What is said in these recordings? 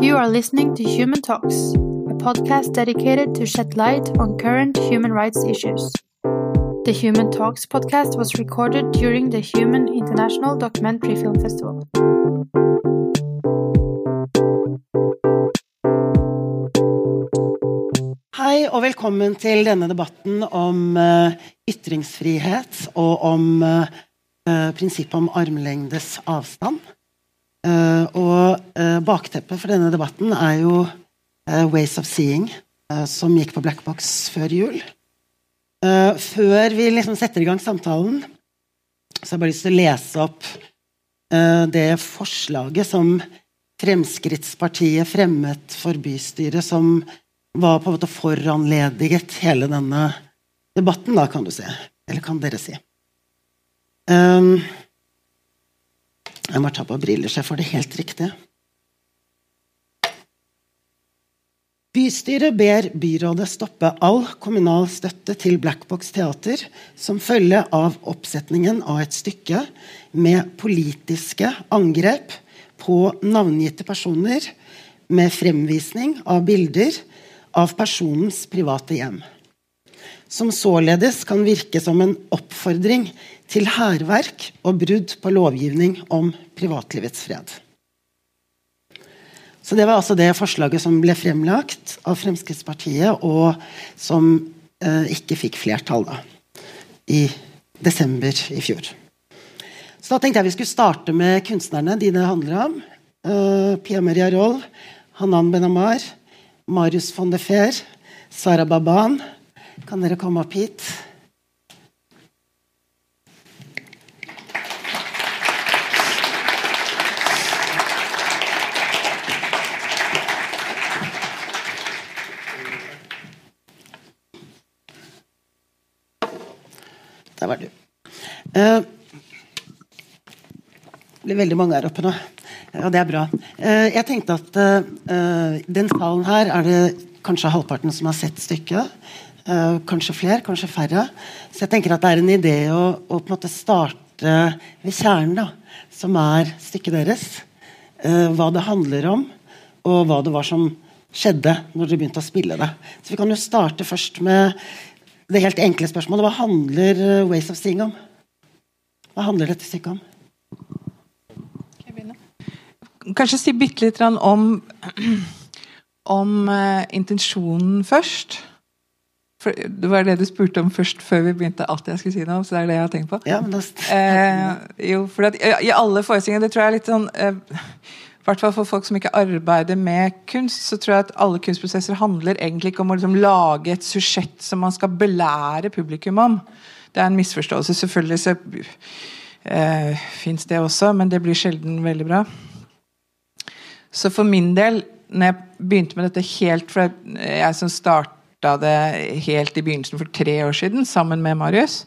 You are listening to Human Talks, a podcast dedicated to shed light on current human rights issues. The Human Talks podcast was recorded during the Human International Documentary Film Festival. Hei og velkommen til denne debatten om uh, ytringsfrihet og om uh, prinsippet om armlengdes avstand. Uh, og bakteppet for denne debatten er jo Ways of Seeing, som gikk på Black Box før jul. før vi liksom setter i gang samtalen, så har jeg bare lyst til å lese opp det forslaget som Fremskrittspartiet fremmet for bystyret som var på en måte foranlediget hele denne debatten, da, kan du si. Eller kan dere si. Um, jeg må ta på briller så jeg får det helt riktig. Bystyret ber byrådet stoppe all kommunal støtte til Blackbox teater som følge av oppsetningen av et stykke med politiske angrep på navngitte personer med fremvisning av bilder av personens private hjem. Som således kan virke som en oppfordring til hærverk og brudd på lovgivning om privatlivets fred. Så Det var altså det forslaget som ble fremlagt av Fremskrittspartiet, og som eh, ikke fikk flertall da, i desember i fjor. Så da tenkte jeg vi skulle starte med kunstnerne, de det handler om. Uh, Pia Maria Roll, Hanan Benamar, Marius von de Fehr, Sara Baban. Kan dere komme opp hit? Der var du. Uh, det blir veldig mange her oppe nå. Ja, det er bra. Uh, jeg tenkte at uh, den salen her er det kanskje halvparten som har sett stykket. Kanskje flere, kanskje færre. Så jeg tenker at det er en idé å, å på en måte starte ved kjernen, da, som er stykket deres. hva det handler om, og hva det var som skjedde når dere begynte å spille det. Så Vi kan jo starte først med det helt enkle spørsmålet. Hva handler uh, Ways of Seeing om? Hva handler dette stykket om? Kanskje si bitte litt om, om uh, intensjonen først. For det var det du spurte om først før vi begynte alt jeg skulle si nå. så det er det jeg har tenkt på. Ja, men da... eh, jo, for at, I alle forestillinger Det tror jeg er litt sånn eh, hvert fall for folk som ikke arbeider med kunst, så tror jeg at alle kunstprosesser handler egentlig ikke om å liksom lage et susjett som man skal belære publikum om. Det er en misforståelse. Selvfølgelig så eh, fins det også, men det blir sjelden veldig bra. Så for min del, når jeg begynte med dette helt fra jeg som starta det helt i begynnelsen for tre år siden, sammen med Marius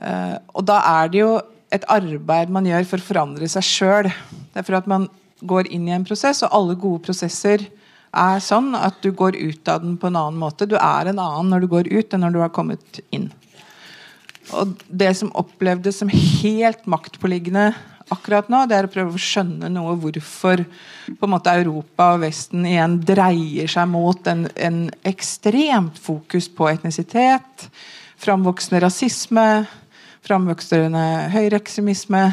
eh, Og da er det jo et arbeid man gjør for å forandre seg sjøl. Det er for at man går inn i en prosess, og alle gode prosesser er sånn at du går ut av den på en annen måte. Du er en annen når du går ut, enn når du har kommet inn. Og Det som opplevdes som helt maktpåliggende akkurat nå, det er å prøve å skjønne noe hvorfor på en måte Europa og Vesten igjen dreier seg mot en, en ekstremt fokus på etnisitet, framvoksende rasisme, framvoksende høyreekstremisme.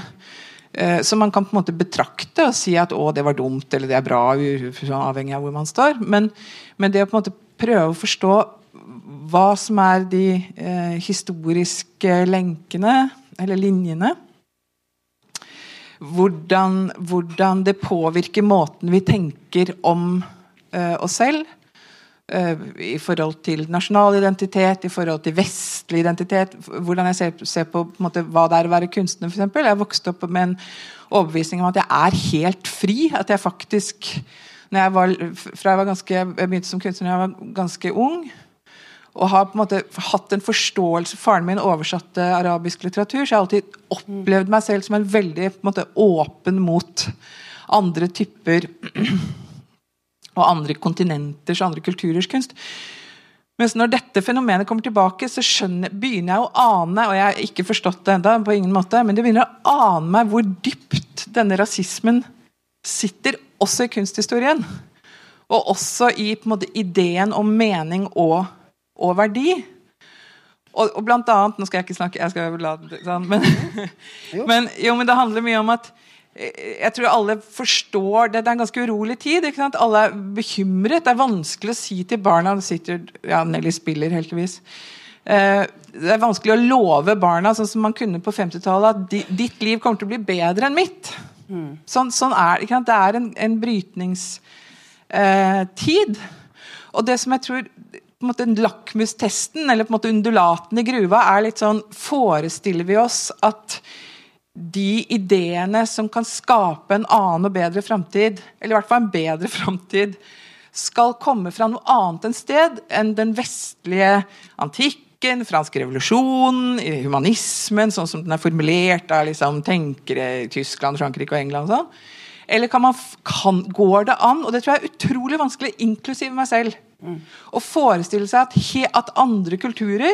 Så som man kan på en måte betrakte og si at å, det var dumt eller det er bra, avhengig av hvor man står. Men, men det å på en måte prøve å forstå hva som er de eh, historiske lenkene, eller linjene hvordan, hvordan, det påvirker måten vi tenker om uh, oss selv Uh, i forhold til nasjonal identitet, i forhold til vestlig identitet. Hvordan jeg ser, ser på, på måte, hva det er å være kunstner, f.eks. Jeg vokste opp med en overbevisning om at jeg er helt fri. At jeg faktisk jeg var, Fra jeg var ganske, jeg begynte som kunstner da jeg var ganske ung, og har på en måte hatt en forståelse Faren min oversatte arabisk litteratur, så jeg har alltid opplevd meg selv som en veldig på en måte, åpen mot andre typer og andre kontinenters og andre kulturers kunst. Mens når dette fenomenet kommer tilbake, så skjønner, begynner jeg å ane og jeg har ikke forstått det enda, på ingen måte, men det begynner å ane meg hvor dypt denne rasismen sitter også i kunsthistorien. Og også i på en måte, ideen om mening og, og verdi. Og, og, blant annet Nå skal jeg ikke snakke jeg skal la, sånn, men, men, jo, men det handler mye om at eh, jeg tror alle forstår det. Det er en ganske urolig tid. Alle er bekymret. Det er vanskelig å si til barna sitter, ja, Nelly spiller heldigvis. Eh, det er vanskelig å love barna sånn som man kunne på 50-tallet, at ditt liv kommer til å bli bedre enn mitt. Mm. Sånn, sånn, er det. Det er en, en brytningstid. Eh, og det som jeg tror på en måte lakmustesten, eller på en måte undulaten i gruva, er litt sånn Forestiller vi oss at de ideene som kan skape en annen og bedre framtid, eller i hvert fall en bedre framtid, skal komme fra noe annet enn sted enn den vestlige antikken, fransk revolusjon, humanismen, sånn som den er formulert av liksom, tenkere i Tyskland, Frankrike og England. og sånn, eller kan man, kan, går det an, og det tror jeg er utrolig vanskelig, inklusiv meg selv, mm. å forestille seg at, he, at andre kulturer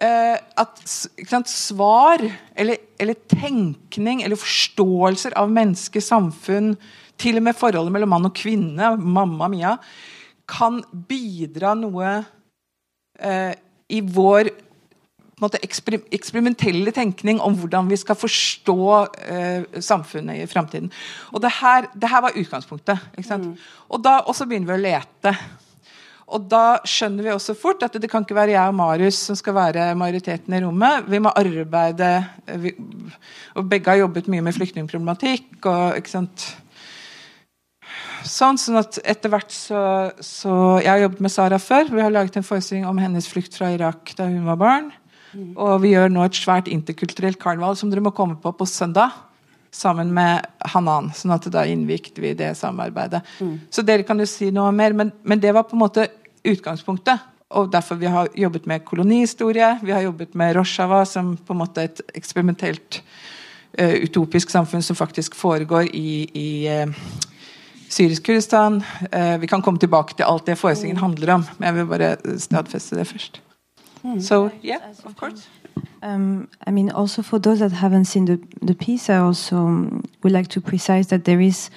eh, At sant, svar eller, eller, tenkning eller forståelser av menneske, samfunn, til og med forholdet mellom mann og kvinne, mamma mia, kan bidra noe eh, i vår måte, eksper eksperimentelle tenkning om hvordan vi skal forstå eh, samfunnet i framtiden. Og det her, det her, var utgangspunktet. Mm. Og, da, og så begynner vi å lete. Og da skjønner vi også fort at det kan ikke være jeg og Marius som skal være majoriteten i rommet. Vi må arbeide vi, Og begge har jobbet mye med flyktningproblematikk. og ikke sant Sånn, sånn at etter hvert så, så, Jeg har jobbet med Sara før. Vi har laget en forestilling om hennes flukt fra Irak da hun var barn. Og vi gjør nå et svært interkulturelt karneval som dere må komme på på søndag. Sammen med Hanan. sånn at da innvikte vi det samarbeidet. Mm. Så dere kan jo si noe mer, men, men, det var på en måte utgangspunktet. Og derfor vi har jobbet med kolonihistorie. Vi har jobbet med Rojava som på en måte et eksperimentelt uh, utopisk samfunn som faktisk foregår i, i uh, syrisk Kurdistan. Uh, vi kan komme tilbake til alt det forestillingen mm. handler om, men jeg vil bare stadfeste det først. Mm. So yeah, of course. Um, I mean, also for those that haven't seen the the piece, I also um, would like to precise that there is,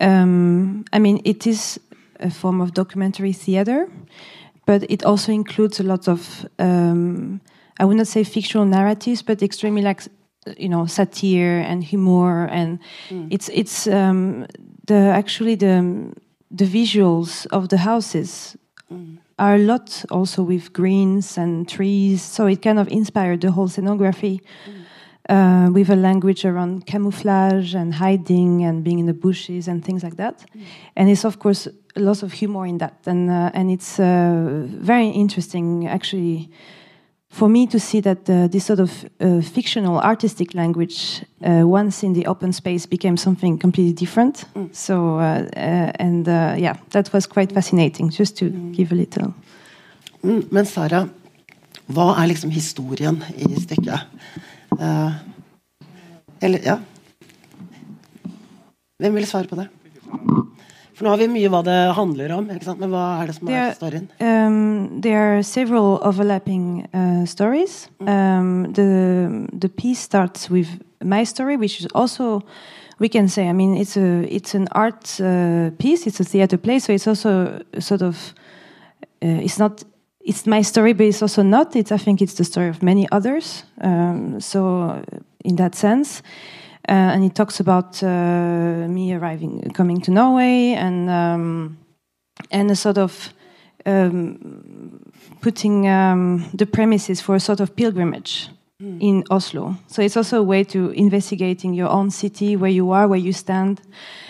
um, I mean, it is a form of documentary theater, but it also includes a lot of, um, I would not say fictional narratives, but extremely like, you know, satire and humor, and mm. it's it's um, the actually the the visuals of the houses. Mm are a lot also with greens and trees. So it kind of inspired the whole scenography mm. uh, with a language around camouflage and hiding and being in the bushes and things like that. Mm. And it's of course lots of humor in that, and uh, and it's uh, very interesting actually for me to see that uh, this sort of uh, fictional artistic language uh, once in the open space became something completely different. Mm. so uh, uh, and uh, yeah that was quite fascinating just to mm. give a little. Mm, men Sara hva er liksom historien i stykket eller ja. Hvem vil svare på det For nå har vi mye hva det handler om, men hva er det som er storyen? Um, there are several overlapping uh, stories. Mm. Um, the the piece starts with my story, which is also we can say. I mean, it's a it's an art uh, piece. It's a theater play, so it's also sort of uh, it's not it's my story, but it's also not. It's I think it's the story of many others. Um, so in that sense. Uh, and he talks about uh, me arriving, coming to Norway, and um, and a sort of um, putting um, the premises for a sort of pilgrimage mm. in Oslo. So it's also a way to investigating your own city, where you are, where you stand,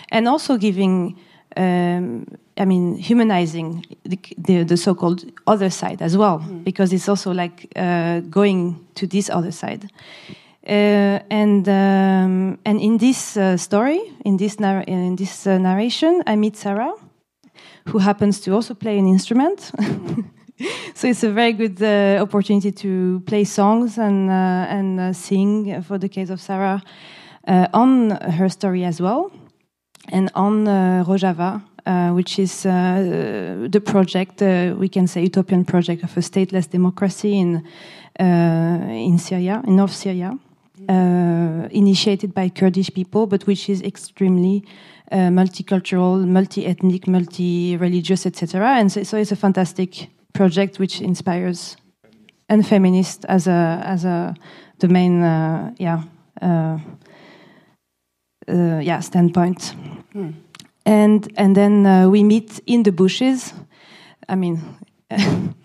and also giving. Um, I mean, humanizing the, the, the so-called other side as well, mm. because it's also like uh, going to this other side. Uh, and um, and in this uh, story, in this in this uh, narration, I meet Sarah, who happens to also play an instrument. so it's a very good uh, opportunity to play songs and uh, and uh, sing for the case of Sarah on her story as well, and on Rojava, which is the project we can say utopian project of a stateless democracy in in Syria, in North Syria. Uh, initiated by Kurdish people, but which is extremely uh, multicultural, multi-ethnic, multi-religious, etc. And so, so, it's a fantastic project which inspires and feminist as a as a the main uh, yeah uh, uh, yeah standpoint. Hmm. And and then uh, we meet in the bushes. I mean.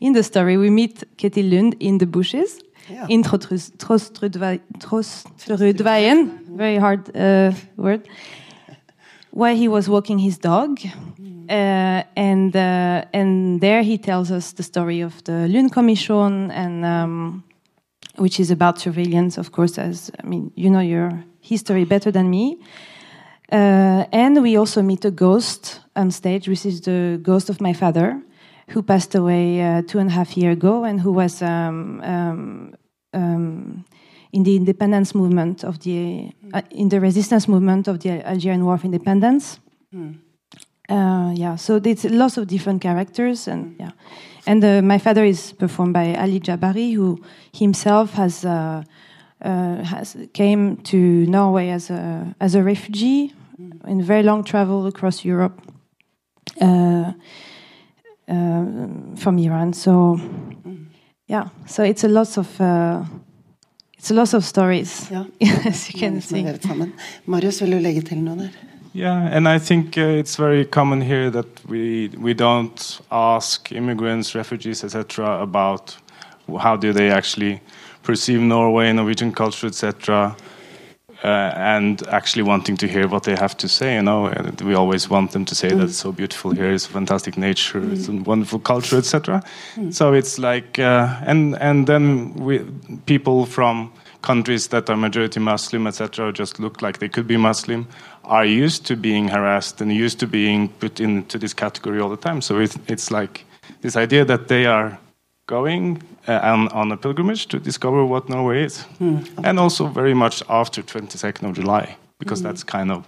in the story, we meet Ketil Lund in the bushes, in very hard uh, word, where he was walking his dog. Uh, and uh, and there he tells us the story of the Lund Commission, and um, which is about surveillance, of course. As I mean, you know your history better than me. Uh, and we also meet a ghost on stage, which is the ghost of my father, who passed away uh, two and a half years ago and who was um, um, um, in the independence movement of the uh, in the resistance movement of the Algerian War of Independence. Mm. Uh, yeah, so it's lots of different characters and yeah, and uh, my father is performed by Ali Jabari, who himself has. Uh, uh, has came to Norway as a as a refugee mm. in very long travel across Europe. Uh, from Iran. So yeah, so it's a lot of uh, it's a lot of stories. Yeah. as you can see. Marius, vil du legge til noe der? Yeah, and I think uh, it's very common here that we we don't ask immigrants, refugees, etc., about how do they actually perceive Norway, Norwegian culture, etc uh, and actually wanting to hear what they have to say. You know, and we always want them to say mm. that it's so beautiful here, it's fantastic nature, mm. it's a wonderful culture, etc. Mm. So it's like, uh, and and then we people from countries that are majority Muslim, etc., just look like they could be Muslim, are used to being harassed and used to being put into this category all the time. So it's, it's like this idea that they are going uh, on, on, a pilgrimage to discover what Norway is. Mm. And also very much after 22nd of July, because mm. that's kind of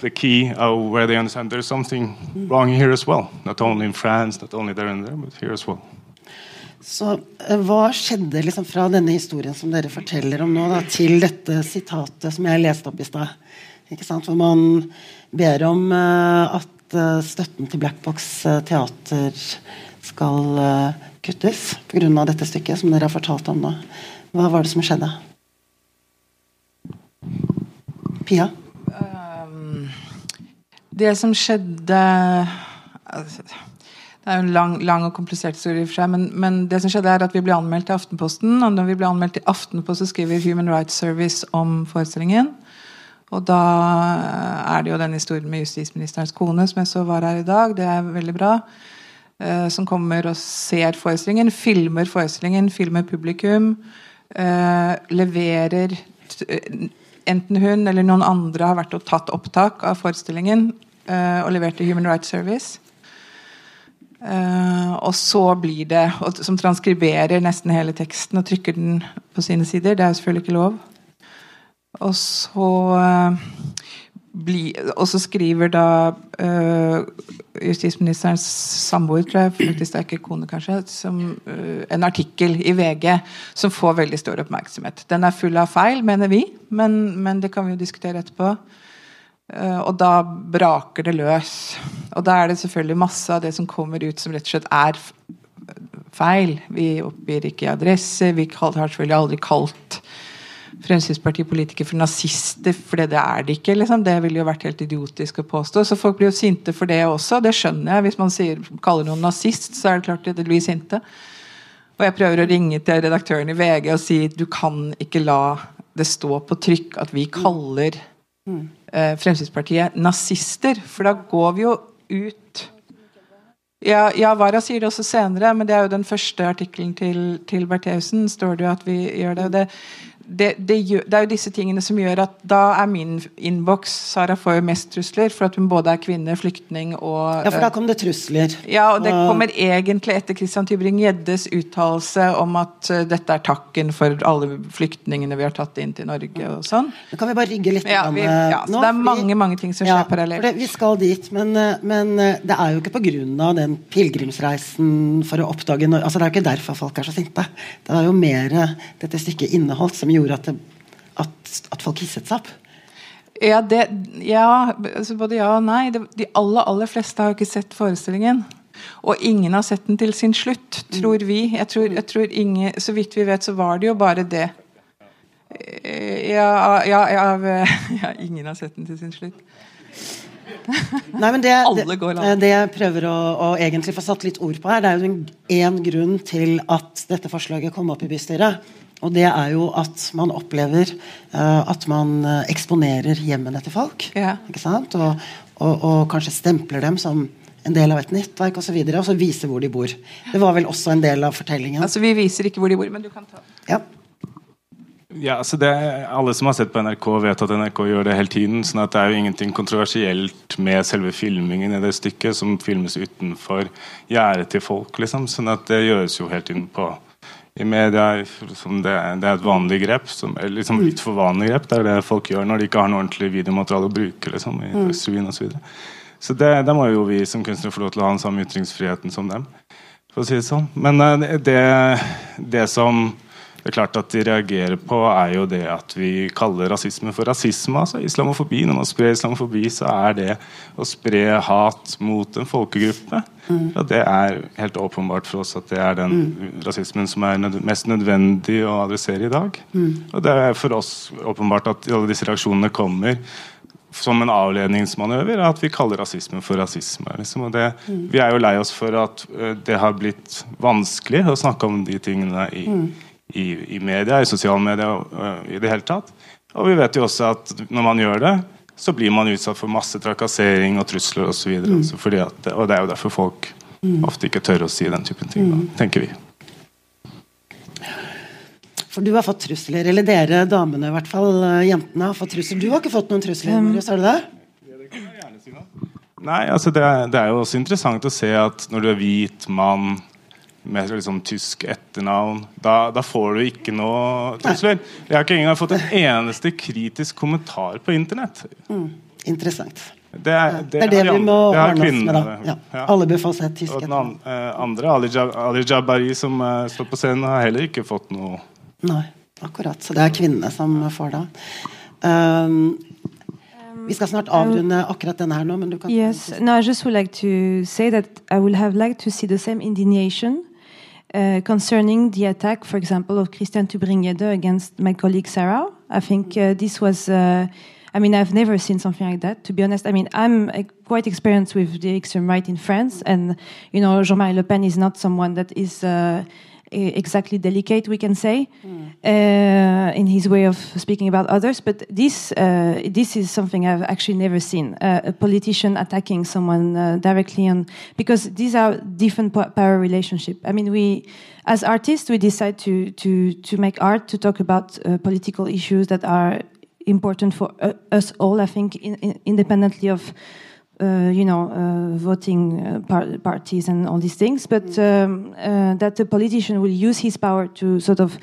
the key of where they understand there's something mm. wrong here as well. Not only in France, not only there and there, but here as well. Så uh, Hva skjedde liksom fra denne historien som dere forteller om nå, da, til dette sitatet som jeg leste opp i stad? Hvor man ber om uh, at uh, støtten til Black Box teater skal kuttes pga. dette stykket som dere har fortalt om nå. Hva var det som skjedde? Pia? Um, det som skjedde altså, Det er jo en lang, lang og komplisert historie, for seg, men, men, det som skjedde er at vi ble anmeldt til Aftenposten. Og når vi ble anmeldt til Aftenposten, skriver Human Rights Service om forestillingen. Og da er det jo den historien med justisministerens kone som jeg så var her i dag. Det er veldig bra. Eh, som kommer og ser forestillingen, filmer forestillingen, filmer publikum. Eh, leverer eh, Enten hun eller noen andre har vært og tatt opptak av forestillingen og levert til Human Rights Service. Og så blir det Som transkriberer nesten hele teksten og trykker den på sine sider. Det er jo selvfølgelig ikke lov. Og så bli, og så skriver da uh, justisministerens samboer, tror jeg, faktisk det er ikke kone kanskje, som, uh, en artikkel i VG som får veldig stor oppmerksomhet. Den er full av feil, mener vi, men, men det kan vi jo diskutere etterpå. Uh, og da braker det løs. Og da er det selvfølgelig masse av det som kommer ut som rett og slett er feil. Vi oppgir ikke adresse, vi har selvfølgelig aldri kalt Fremskrittspartipolitikere for nazister, for det er det ikke. Liksom. Det ville jo vært helt idiotisk å påstå. Så folk blir jo sinte for det også. Det skjønner jeg. Hvis man sier, kaller noen nazist, så er det klart de blir sinte. Og jeg prøver å ringe til redaktøren i VG og si du kan ikke la det stå på trykk at vi kaller eh, Fremskrittspartiet nazister. For da går vi jo ut ja, ja, Vara sier det også senere, men det er jo den første artikkelen til, til Bertheussen. står det jo at vi gjør det. og det det, det, gjør, det, er jo disse tingene som gjør at da er min innboks Sara får jo mest trusler, for at hun både er kvinne, flyktning og Ja, for da kom det trusler. Ja, og det kommer egentlig etter Christian Tybring-Gjeddes uttalelse om at uh, dette er takken for alle flyktningene vi har tatt inn til Norge og sånn. Da kan vi bare rygge litt ja, vi, ja, så nå, Det er mange mange ting som skjer ja, parallelt. Vi skal dit, men, eh, men, eh, det er jo ikke på grunn av den pilegrimsreisen for å oppdage altså Det er jo ikke derfor folk er så sinte. Det er jo mer dette stykket inneholdt som gjorde gjorde at, det, at, at folk hisset seg opp? Ja, det, ja altså både ja og nei. De aller, aller fleste har jo ikke sett forestillingen. Og ingen har sett den til sin slutt, tror vi. Jeg tror, jeg tror ingen, Så vidt vi vet, så var det jo bare det. Eh, ja, ja, ja, ja ingen har sett den til sin slutt. Nei, men det, det, det jeg prøver å, å egentlig få satt litt ord på her, det er jo én grunn til at dette forslaget kom opp i bystyret. Og det er jo at man opplever uh, at man eh, eksponerer hjemmene til folk. Ja. Ikke sant? Og, og, og kanskje stempler dem som en del av et nettverk osv. Og, så videre, og så viser hvor de bor. Det var vel også en del av fortellingen. Altså, Vi viser ikke hvor de bor, men du kan ta Ja. Ja, altså det, Alle som har sett på NRK, vet at NRK gjør det hele tiden. sånn at Det er jo ingenting kontroversielt med selve filmingen i det stykket, som filmes utenfor gjerdet til folk. liksom, sånn at Det gjøres jo hele tiden på i media. Som det, det er et vanlig grep. Som, liksom litt for vanlig grep. Det er det folk gjør når de ikke har noe ordentlig videomateriale å bruke. liksom, i mm. og Så, videre. så det, det, må jo vi som kunstnere få lov til å ha den samme ytringsfriheten som dem. for å si det sånn. Men eh, det, det som det er klart at de reagerer på, er jo det at vi kaller rasisme for rasisme. altså Islamofobi. Når man sprer islamofobi, så er det å spre hat mot en folkegruppe. Og det er helt åpenbart for oss at det er den rasismen som er nød mest nødvendig å adressere i dag. Og det er for oss åpenbart at alle disse reaksjonene kommer som en avledningsmanøver at vi kaller rasisme for rasisme. Liksom. Det, Vi er jo lei oss for at det har blitt vanskelig å snakke om de tingene i, i, i media, i sosiale medier ø, i det hele tatt. Og vi vet jo også at når man gjør det, så blir man utsatt for masse trakassering og trusler osv. Mm. Og det er jo derfor folk ofte ikke tør å si den typen ting, da, tenker vi. For du har fått trusler, eller dere damene i hvert fall, eh, jentene har fått trusler. Du har ikke fått noen trusler, Marius, har du det? Nei, altså det det er jo også interessant å se at når du er hvit mann med liksom tysk etternavn, da, da får du ikke noe trusler. Jeg har ikke engang fått en eneste kritisk kommentar på internett. Interessant. Det er Det er det vi må ordne oss med, da. Ja. Ja. Alle bør få seg tysk Og den etternavn. eh, andre, Ali, Jabari, som eh, står på scenen, har heller ikke fått noe Nei, akkurat. Så det er kvinnene som får det. Um, vi skal snart avrunde akkurat denne her nå, men du kan Yes. No, I just would like to say that I would have liked to see the same indignation uh, concerning the attack, for example, of Christian Tubringede against my colleague Sarah. I think uh, this was. Uh, I mean, I've never seen something like that. To be honest, I mean, I'm uh, quite experienced with the extreme right in France, and you know, Jean-Marie Le Pen is not someone that is. Exactly delicate, we can say, uh, in his way of speaking about others. But this uh, this is something I've actually never seen: uh, a politician attacking someone uh, directly on because these are different power relationship. I mean, we as artists we decide to to to make art to talk about uh, political issues that are important for uh, us all. I think, in, in, independently of you know, uh, voting uh, par- parties and all these things, but um, uh, that a politician will use his power to sort of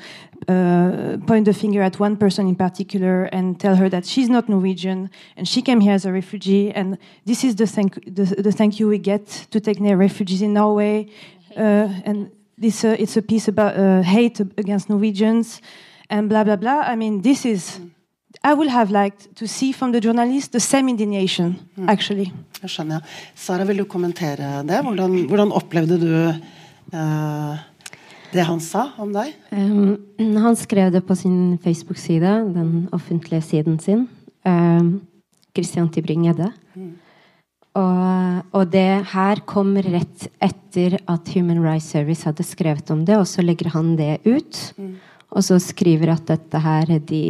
uh, point the finger at one person in particular and tell her that she's not Norwegian and she came here as a refugee, and this is the thank the, the thank you we get to take near refugees in Norway, uh, and this uh, it's a piece about uh, hate against Norwegians, and blah blah blah. I mean, this is. I would have liked to see from the journalist the same indignation, actually. Jeg skjønner. Sara, vil du kommentere det? Hvordan, hvordan opplevde du uh, det han sa om deg? Um, han skrev det på sin Facebook-side, den offentlige siden sin. Um, Christian Tybring-Gjedde. Og, og det her kom rett etter at Human Rights Service hadde skrevet om det, og så legger han det ut. Og så skriver at dette her de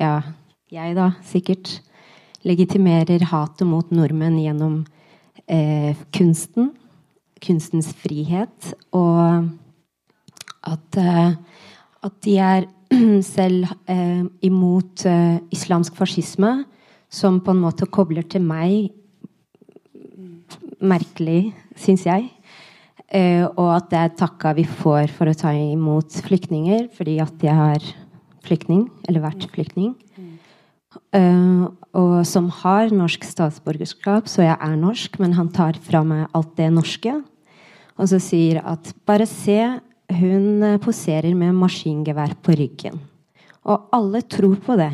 Ja, jeg da, sikkert. Legitimerer hatet mot nordmenn gjennom eh, kunsten. Kunstens frihet. Og at, eh, at de er selv eh, imot eh, islamsk fascisme, som på en måte kobler til meg merkelig, syns jeg. Eh, og at det er takka vi får for å ta imot flyktninger, fordi at jeg er flyktning, eller vært flyktning. Eh, og som har norsk statsborgerskap, så jeg er norsk, men han tar fra meg alt det norske. Og så sier at bare se, hun eh, poserer med maskingevær på ryggen. Og alle tror på det.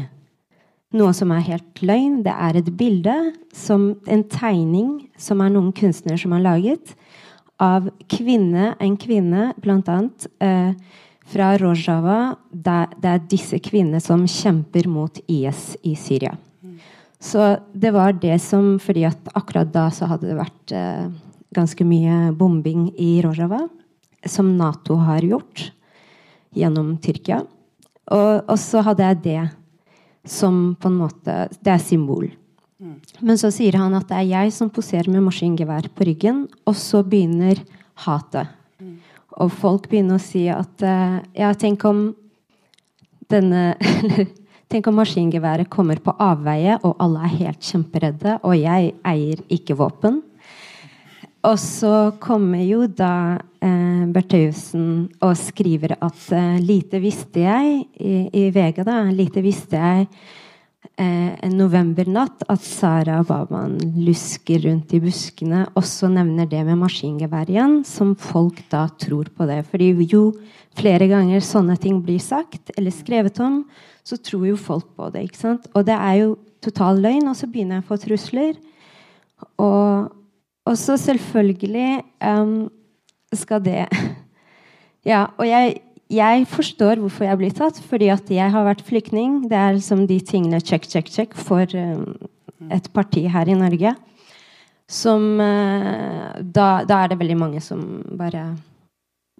Noe som er helt løgn. Det er et bilde, som en tegning, som er noen kunstnere som har laget, av kvinne, en kvinne, blant annet, eh, fra Rojava. Det, er disse kvinnene som kjemper mot IS i Syria. Så det var det som Fordi at akkurat da så hadde det vært eh, ganske mye bombing i Rojava, som Nato har gjort gjennom Tyrkia. Og, og så hadde jeg det som på en måte Det er symbol. Men så sier han at det er jeg som poserer med maskingevær på ryggen, og så begynner hatet. Og folk begynner å si at uh, Ja, tenk om denne Tenk om maskingeværet kommer på avveie, og alle er helt kjemperedde, og jeg eier ikke våpen. Og så kommer jo da eh, Bertheussen og skriver at eh, lite visste jeg i, i, VG da, lite visste jeg eh, en novembernatt at Sara Baban lusker rundt i buskene. Også nevner det med maskingevær igjen, som folk da tror på det. Fordi jo flere ganger sånne ting blir sagt eller skrevet om, så tror jo folk på det. ikke sant? Og det er jo total løgn, og så begynner jeg å få trusler. Og, og så selvfølgelig um, skal det Ja, og jeg, jeg, forstår hvorfor jeg blir tatt, fordi at jeg har vært flyktning. Det er liksom de tingene check, check, check for um, et parti her i Norge. Som uh, da, da, er det veldig mange som bare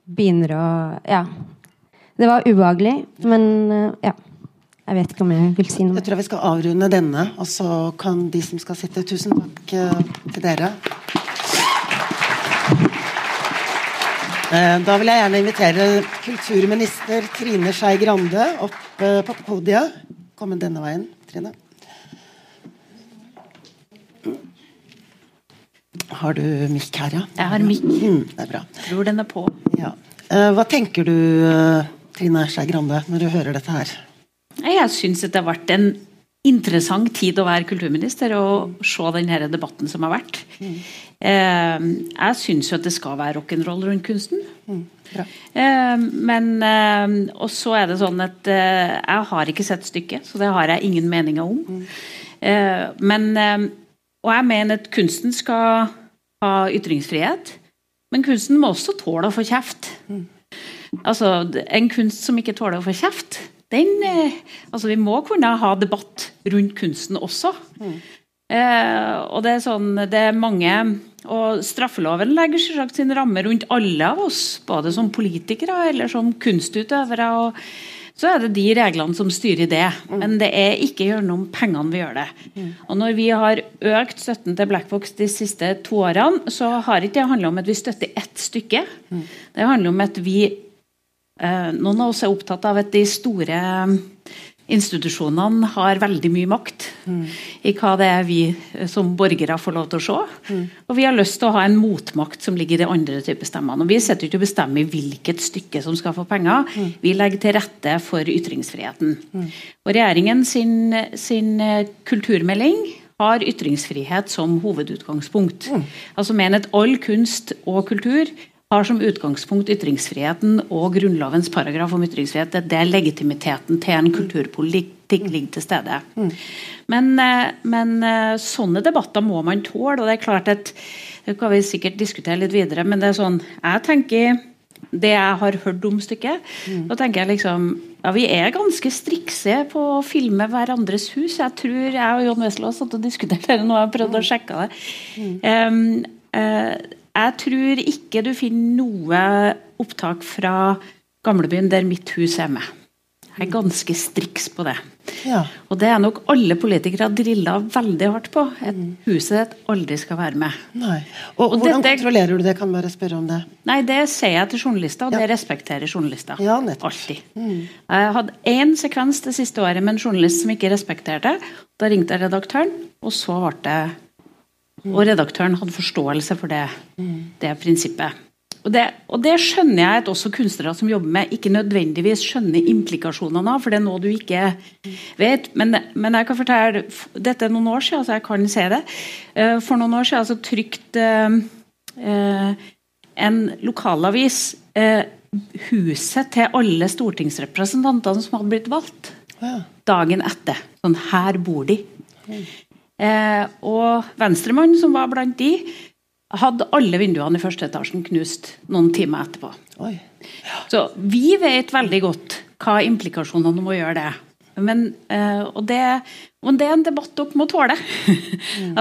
begynner å Ja. Det var ubehagelig, men uh, ja. Jeg vet ikke om jeg vil si noe. Jeg tror vi skal avrunde denne, og så kan de som skal sitte Tusen takk til dere. Da vil jeg gjerne invitere kulturminister Trine Skei Grande opp på podiet. Kom denne veien, Trine. Har du mikk her, ja? Jeg har mikk. Mm, det er bra. Tror den er på. Ja. Hva tenker du, Trine Skei Grande, når du hører dette her? Jeg syns det har vært en interessant tid å være kulturminister og se denne debatten som har vært. Mm. Eh, jeg syns jo at det skal være rock'n'roll rundt kunsten. Mm. Eh, men eh, Og så er det sånn at eh, jeg har ikke sett stykket, så det har jeg ingen meninger om. Mm. Eh, men eh, Og jeg mener at kunsten skal ha ytringsfrihet, men kunsten må også tåle å få kjeft. Mm. Altså, en kunst som ikke tåler å få kjeft, den eh, Altså, vi må kunne ha debatt rundt kunsten også. Mm. Eh, og det er sånn Det er mange Og straffeloven legger selvsagt sin ramme rundt alle av oss, både som politikere eller som kunstutøvere. og så er det de reglene som styrer det. Mm. Men det er ikke gjennom pengene vi gjør det. Mm. Og når vi har økt støtten til Blackbox de siste to årene, så har ikke det handla om at vi støtter ett stykke. Mm. Det handler om at vi Eh, noen av oss er opptatt av at de store institusjonene har veldig mye makt mm. i hva det er vi eh, som borgere får lov til å se. Mm. Og vi har lyst til å ha en motmakt som ligger i de andre typer stemmene. Og vi sitter ikke og bestemmer hvilket stykke som skal få penger. Mm. Vi legger til rette for ytringsfriheten. Mm. Og regjeringen sin, sin, kulturmelding har ytringsfrihet som hovedutgangspunkt. Mm. Altså mener at all kunst og kultur har som utgangspunkt ytringsfriheten og Grunnlovens paragraf om ytringsfrihet. Det er legitimiteten til en kulturpolitikk ligger til stede. Men, eh, men, eh, sånne debatter må man tåle. og det er klart at Det kan vi sikkert diskutere litt videre, men det er sånn jeg tenker det jeg har hørt om stykket, mm. da tenker jeg liksom ja, Vi er ganske strikse på å filme hverandres hus. Jeg tror jeg og Jon Wessel har satt og diskutert det nå. Jeg har prøvd å sjekke det. Mm. Um, uh, jeg tror ikke du finner noe opptak fra gamlebyen der mitt hus er med. Jeg er ganske striks på det. Ja. Og det er nok alle politikere drilla veldig hardt på. At mm. huset ditt aldri skal være med. Nei. Og, og Hvordan dette, kontrollerer du det? Kan bare spørre om det. Nei, Det sier jeg til journalister, og ja. det respekterer journalister. Ja, Alltid. Mm. Jeg hadde én sekvens det siste året med en journalist som ikke respekterte. Da ringte jeg redaktøren, og så ble det og redaktøren hadde forståelse for det, det prinsippet. Og det, og det, skjønner jeg at også kunstnere som jobber med, ikke nødvendigvis skjønner implikasjonene av, for det er noe du ikke vet. Men, men, jeg kan fortelle Dette er noen år siden, så jeg kan se det. Eh, for noen år siden så trykte eh, en lokalavis eh, huset til alle stortingsrepresentantene som hadde blitt valgt. dagen etter. Sånn her bor de. Eh, og Venstremann, som var blant de, hadde alle vinduene i første etasjen knust noen timer etterpå. Oi. Så vi vet veldig godt hva implikasjonene må gjøre det. Men, eh, og, det, men det er en debatt dere må tåle.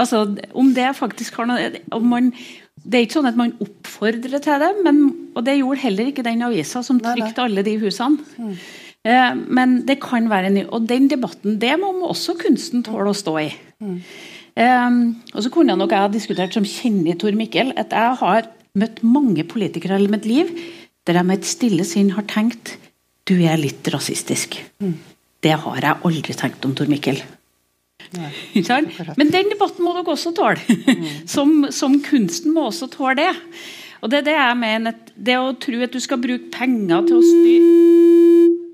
altså, om det faktisk har noe om man, Det er ikke sånn at man oppfordrer til det, men, og det gjorde heller ikke den avisa som trykte alle de husene. Eh, men det kan være en ny Og den debatten, det må også kunsten tåle å stå i. Um, og så kunne jeg nok jeg ha diskutert som kjenner Tor Mikkel, at jeg har møtt mange politikere i mitt liv der jeg med et stille sinn har tenkt du er litt rasistisk. Mm. Det har jeg aldri tenkt om Tor Mikkel. Men den debatten må dere også tåle. Mm. Som, som, kunsten må også tåle det. Og det er det jeg mener. Det å tro at du skal bruke penger til å styre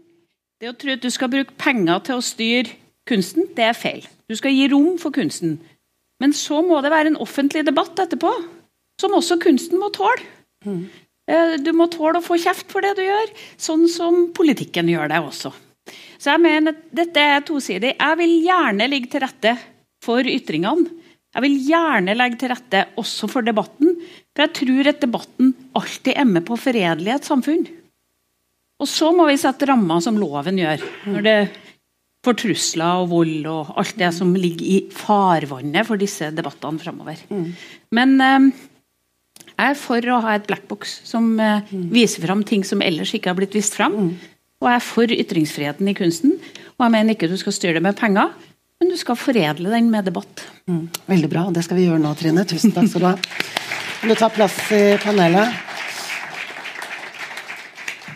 Det å tro at du skal bruke penger til å styre kunsten, det er feil. Du skal gi rom for kunsten. Men så må det være en offentlig debatt etterpå, som også kunsten må tåle. Mm. Du må tåle å få kjeft for det du gjør, sånn som politikken gjør det også. Så jeg mener at dette er tosidig. Jeg vil gjerne ligge til rette for ytringene. Jeg vil gjerne legge til rette også for debatten, for jeg tror at debatten alltid er med på å foredle et samfunn. Og så må vi sette rammer som loven gjør. Når det for trusler og vold og alt det som ligger i farvannet for disse debattene framover. Mm. Men eh, jeg er for å ha et blackbox som eh, mm. viser fram ting som ellers ikke har blitt vist fram. Mm. Og jeg er for ytringsfriheten i kunsten. Og jeg mener ikke du skal styre det med penger, men du skal foredle den med debatt. Veldig bra. Det skal vi gjøre nå, Trine. Tusen takk skal du ha. Kan du ta plass i panelet?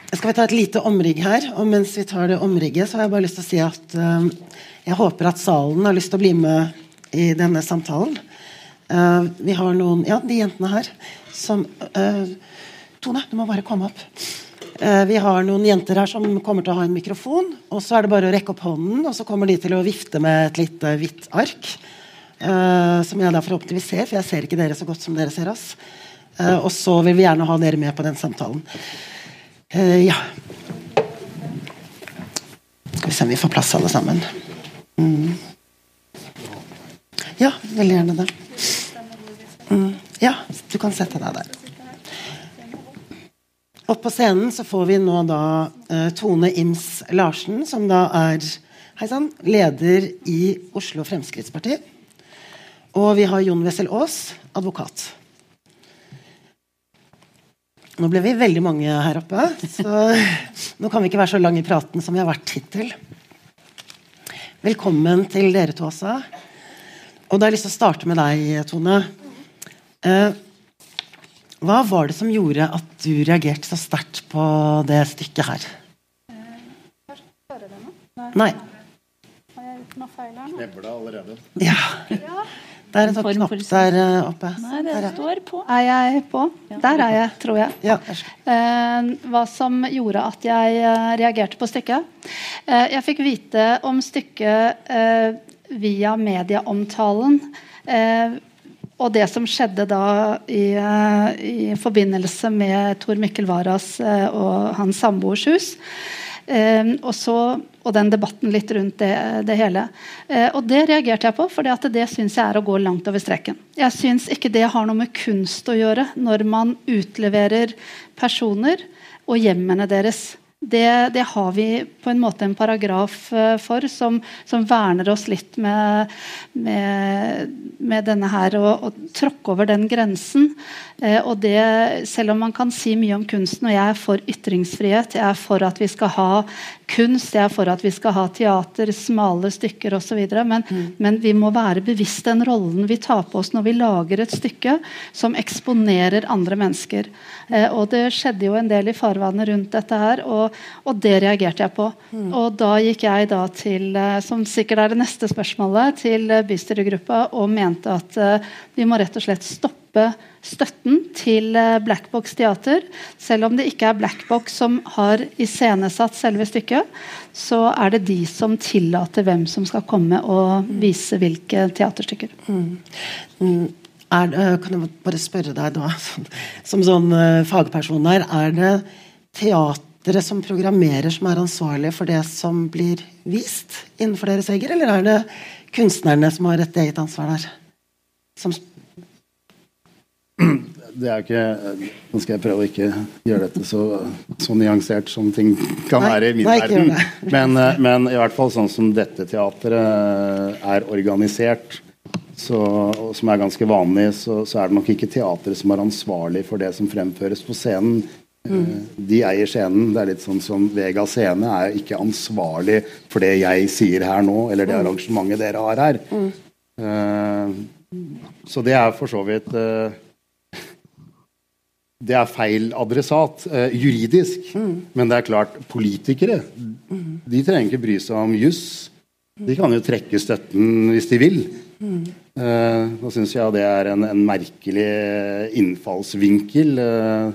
Skal vi ta et lite omrigg her? Og mens vi tar det omrigget, så har jeg bare lyst til å si at uh, jeg håper at salen har lyst til å bli med i denne samtalen. Uh, vi har noen Ja, de jentene her som uh, Tone, du må bare komme opp. vi har noen jenter her som kommer til å ha en mikrofon. Og så er det bare å rekke opp hånden, og så kommer de til å vifte med et lite hvitt ark. som jeg da forhåpentligvis ser, for jeg ser ikke dere så godt som dere ser oss. og så vil vi gjerne ha dere med på den samtalen. Uh, ja. Skal vi se om vi får plass, alle sammen. Mm. Ja, veldig gjerne det. Mm. Ja, du kan sette deg der. Opp på scenen så får vi nå da uh, Tone Ims Larsen, som da er hei sann, leder i Oslo Fremskrittsparti. Og vi har Jon Wessel Aas, advokat. Nå ble vi veldig mange her oppe, så nå kan vi ikke være så lang i praten som vi har vært hittil. Velkommen til dere to også. Og da har jeg lyst til å starte med deg, Tone. Eh, hva var det som gjorde at du reagerte så sterkt på det stykket her? Nei. Har jeg gjort noe feil her nå? Knebla allerede. Ja. Det er en sånn knapp der eh, oppe. Nei, det står på. Er jeg på? Der er jeg, tror jeg. Ja. Eh, hva som gjorde at jeg eh, reagerte på stykket? Jeg fikk vite om stykket via medieomtalen. Og det som skjedde da i, i forbindelse med Tor Mikkel Waras og hans samboers hus. Og så og den debatten litt rundt det, det hele. Eh, og det reagerte jeg på, for det syns jeg er å gå langt over streken. Jeg syns ikke det har noe med kunst å gjøre når man utleverer personer og hjemmene deres. Det, det, har vi på en måte en paragraf uh, for som, som, verner oss litt med, med, med denne her å tråkke over den grensen. Eh, og det, selv om man kan si mye om kunsten, og jeg er for ytringsfrihet, jeg er for at vi skal ha kunst, jeg er for at vi skal ha teater, smale stykker osv., men, mm. men vi må være bevisst den rollen vi tar på oss når vi lager et stykke som eksponerer andre mennesker. Eh, og det skjedde jo en del i farvannet rundt dette her. og og, det reagerte jeg på. Mm. Og da gikk jeg da til, eh, som sikkert er det neste spørsmålet, til eh, bystyregruppa og mente at eh, vi må rett og slett stoppe støtten til Blackbox teater. Selv om det ikke er Blackbox som har iscenesatt selve stykket, så er det de som tillater hvem som skal komme og vise hvilke teaterstykker. Mm. mm. Er, kan jeg bare spørre deg da, som sånn fagperson her, er det teater dere som programmerer som er ansvarlige for det som blir vist innenfor deres vegger, eller er det kunstnerne som har et eget ansvar der? Som det er ikke Nå skal jeg prøve å ikke gjøre dette så, så nyansert som ting kan nei, være i min nei, verden. Men, eh, men, i hvert fall sånn som dette teatret er organisert, så, som er ganske vanlig, så, så, er det nok ikke teatret som er ansvarlig for det som fremføres på scenen. Mm. De eier scenen. Det er litt sånn som Vega Scene er ikke ansvarlig for det jeg sier her nå, eller det mm. arrangementet dere har her. Mm. Uh, så det er for så vidt uh, det er feil adressat eh, juridisk. Mm. Men det er klart, politikere mm. de trenger ikke bry seg om juss. De kan jo trekke støtten hvis de vil. Mm. Eh, da syns jeg det er en, en merkelig innfallsvinkel. Eh,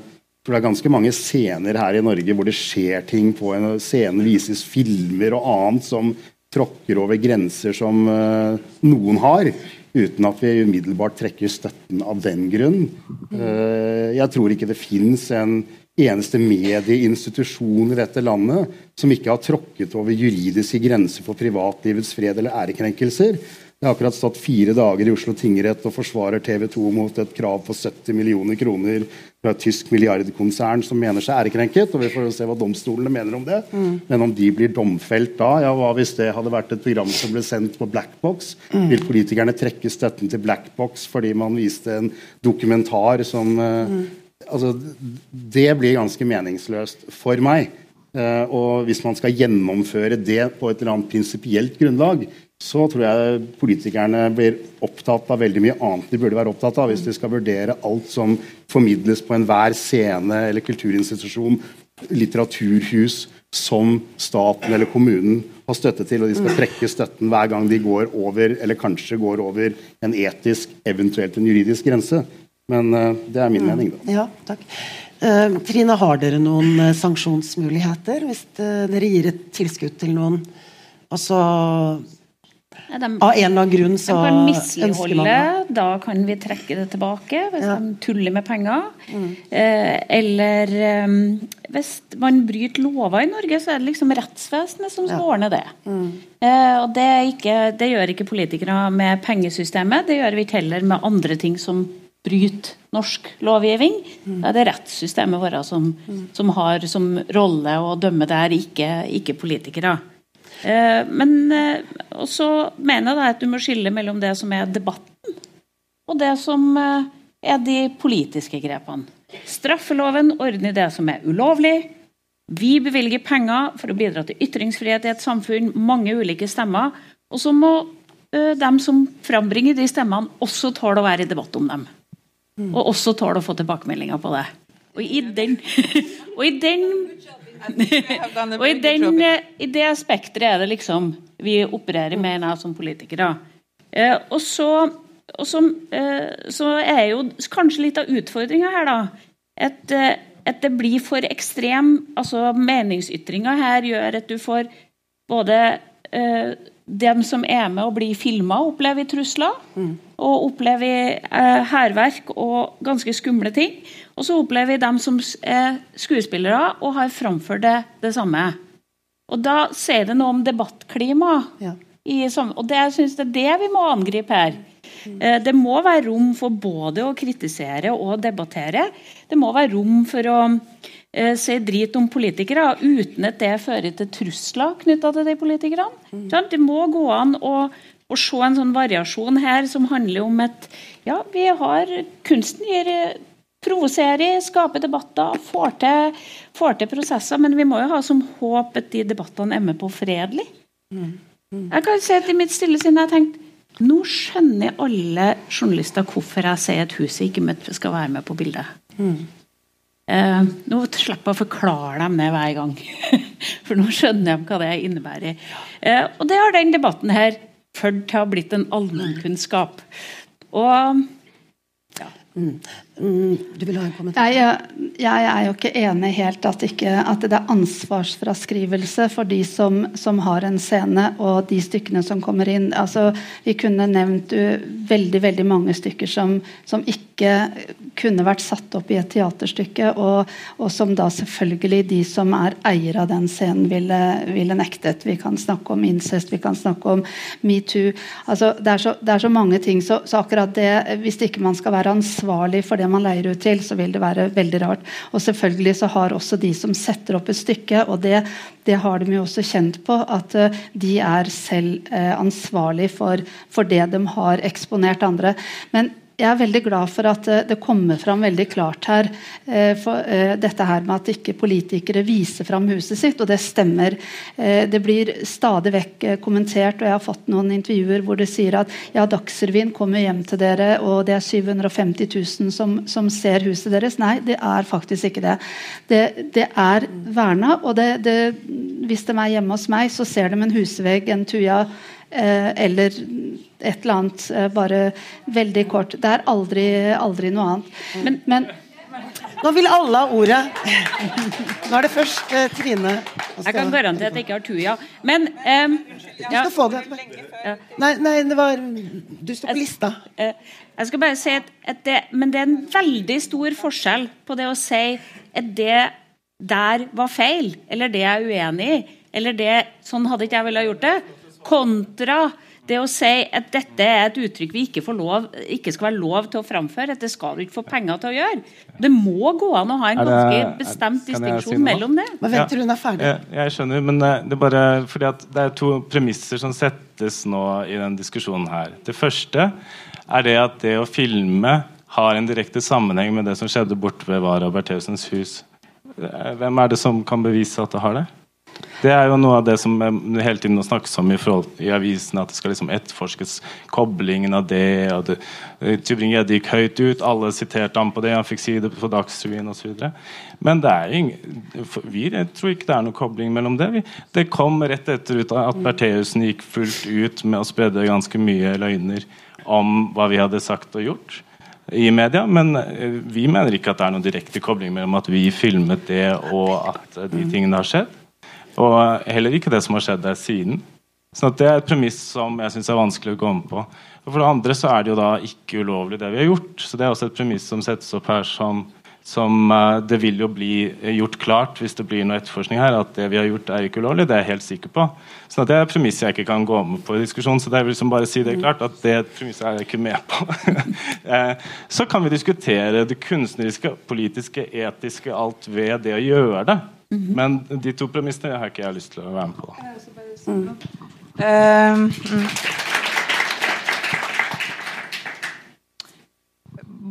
for det er ganske mange scener her i Norge hvor det skjer ting på en scene, vises filmer og annet som tråkker over grenser som noen har uten at vi umiddelbart trekker støtten av den grunn. Eh, jeg tror ikke det fins en eneste medieinstitusjon i dette landet som ikke har tråkket over juridiske grenser for privatlivets fred eller ærekrenkelser. Jeg har akkurat stått fire dager i Oslo tingrett og forsvarer TV 2 mot et krav på 70 millioner kroner fra et tysk milliardkonsern som mener seg ærekrenket. og Vi får se hva domstolene mener om det. Mm. Men om de blir domfelt da, ja, hva hvis det hadde vært et program som ble sendt på Blackbox? Mm. Vil politikerne trekke støtten til Blackbox fordi man viste en dokumentar som uh, mm. Altså, det blir ganske meningsløst for meg. Uh, og hvis man skal gjennomføre det på et eller annet prinsipielt grunnlag, så tror jeg politikerne blir opptatt av veldig mye annet de burde være opptatt av hvis de skal vurdere alt som formidles på enhver scene eller kulturinstitusjon, litteraturhus, som staten eller kommunen har støtte til, og de skal trekke støtten hver gang de går over, eller kanskje går over, en etisk, eventuelt en juridisk grense. Men uh, det er min mening, da. Ja, takk. Uh, Trine, har dere noen uh, sanksjonsmuligheter hvis dere gir et tilskudd til noen? Altså de, Av en eller annen grunn så de kan misligholde, da kan vi trekke det tilbake hvis ja. de tuller med penger. Mm. Eh, eller eh, hvis man bryter lover i Norge, så er det liksom rettsvesenet som skal ja. ordne det. Mm. Eh, og det, ikke, det, gjør ikke politikere med pengesystemet, det gjør vi ikke heller med andre ting som bryter norsk lovgivning. Mm. Da er det rettssystemet vårt som, mm. som, har som rolle å dømme der, ikke, ikke politikere. Eh, men eh, så mener jeg at du må skille mellom det som er debatten, og det som eh, er de politiske grepene. Straffeloven ordner det som er ulovlig. Vi bevilger penger for å bidra til ytringsfrihet i et samfunn. Mange ulike stemmer. Og så må dem som frambringer de stemmene, også tåle å være i debatt om dem. Og også tåle å få tilbakemeldinger på det. Og i den, og i den og i, den, i det spekteret er det liksom vi opererer med nå som politikere. Eh, og så, og så, eh, så, er jo kanskje litt av utfordringa her, da at, eh, at, det blir for ekstrem altså Meningsytringa her gjør at du får både eh, dem som er med og blir filma, opplever trusler. Mm. Og opplever eh, hærverk og ganske skumle ting. Og så opplever vi dem som er skuespillere og har framført det, det samme. Og da sier det noe om debattklima. Ja. og det, jeg synes det er det vi må angripe her. Eh, det må være rom for både å kritisere og debattere. Det må være rom for å eh, si drit om politikere uten at det fører til trusler knytta til de politikerne. Mm. Det må gå an å, å, se en sånn variasjon her som handler om at ja, vi har kunsten gir provoserer, skaper debatter, får til, får til, prosesser. Men vi må jo ha som håp at de debattene er med på fredelig. Mm. Mm. Jeg kan si at I mitt stille sinn har jeg tenkt nå skjønner alle journalister hvorfor jeg sier at huset ikke skal være med på bildet. Mm. Eh, nå slipper jeg å forklare dem det hver gang. For nå skjønner de hva det innebærer. Eh, og det har den debatten her ført til å ha blitt en allmennkunnskap. Og ja. Mm. Mm, du vil ha en kommentar? Jeg, jeg, er jo ikke enig helt at, ikke, at det er ansvarsfraskrivelse for de som, som, har en scene, og de stykkene som kommer inn. Altså, vi kunne nevnt du veldig veldig mange stykker som, som ikke kunne vært satt opp i et teaterstykke, og, og, som da selvfølgelig de som er eiere av den scenen, ville, ville, nektet. Vi kan snakke om incest, vi kan snakke om metoo. Altså, det, er så, det er så mange ting. Så, så, akkurat det, hvis ikke man skal være ansvarlig for det man leier ut til, så vil det være veldig rart. Og selvfølgelig så har også de som setter opp et stykke, og det, det har de jo også kjent på, at uh, de er selv uh, ansvarlig for, for det de har eksponert andre. Men jeg er veldig glad for at eh, det kommer fram veldig klart her eh, eh, dette her med at ikke politikere viser fram huset sitt, og det stemmer. Det blir stadig vekk kommentert, og jeg har fått noen intervjuer hvor det sier at ja, Dagsrevyen kommer hjem til dere, og det er 750 000 som, som ser huset deres. Nei, det er faktisk ikke det. Det, det er verna, og det, det, hvis de er hjemme hos meg, så ser de en husvegg, en tuja eller et eller annet eh, bare veldig kort. Det er aldri, aldri noe annet. Men, men nå vil alle ha ordet. Nå er det først eh, Trine. Jeg kan garantere at jeg ikke har tuja. Men um, Du skal få det. Nei, nei, det var Du står på lista. Jeg skal bare si at, at det, Men det er en veldig stor forskjell på det å si at det der var feil, eller det jeg er uenig i, eller det Sånn hadde ikke jeg ville ha gjort det Kontra det å si at dette er et uttrykk vi ikke, lov, ikke skal være lov til å framføre. At det skal du ikke få penger til å gjøre. Det må gå an å ha en ganske bestemt distinksjon si mellom det. Men vent til hun er ferdig. Jeg, jeg, skjønner, men det er bare fordi at det er to premisser som settes nå i den diskusjonen her. Det første er det at det å filme har en direkte sammenheng med det som skjedde borte ved Vara Bertheussens hus. Hvem er det som kan bevise at det har det? Det er jo noe av det som hele tiden snakkes om i, forhold, i avisene, at det skal liksom etterforskes koblingen av det. og det, Tybring-Gjedde gikk høyt ut, alle siterte ham på det, han fikk si det på Dagsrevyen osv. Men det er ingen, vi tror ikke det er noen kobling mellom det. Vi, det kom rett etter at Bertheussen gikk fullt ut med å spredde ganske mye løgner om hva vi hadde sagt og gjort i media, men eh, vi mener ikke at det er noen direkte kobling mellom at vi filmet det og at de tingene har skjedd. Og heller ikke det som har skjedd der siden. Så Det er et premiss som jeg synes er vanskelig å gå med på. Og For det andre så er det jo da ikke ulovlig, det vi har gjort. Så Det er også et premiss som settes opp her som, som uh, Det vil jo bli gjort klart hvis det blir noe etterforskning her, at det vi har gjort, er ikke ulovlig. Det er jeg helt sikker på. Så Det er et premiss jeg ikke kan gå med på i diskusjonen. Så det er liksom bare å si det klart at det premisset er jeg ikke med på. uh, så kan vi diskutere det kunstneriske, politiske, etiske, alt ved det å gjøre det. -hmm. Men de to premissene har ikke jeg lyst til å være med på. Mm. Uh, mm.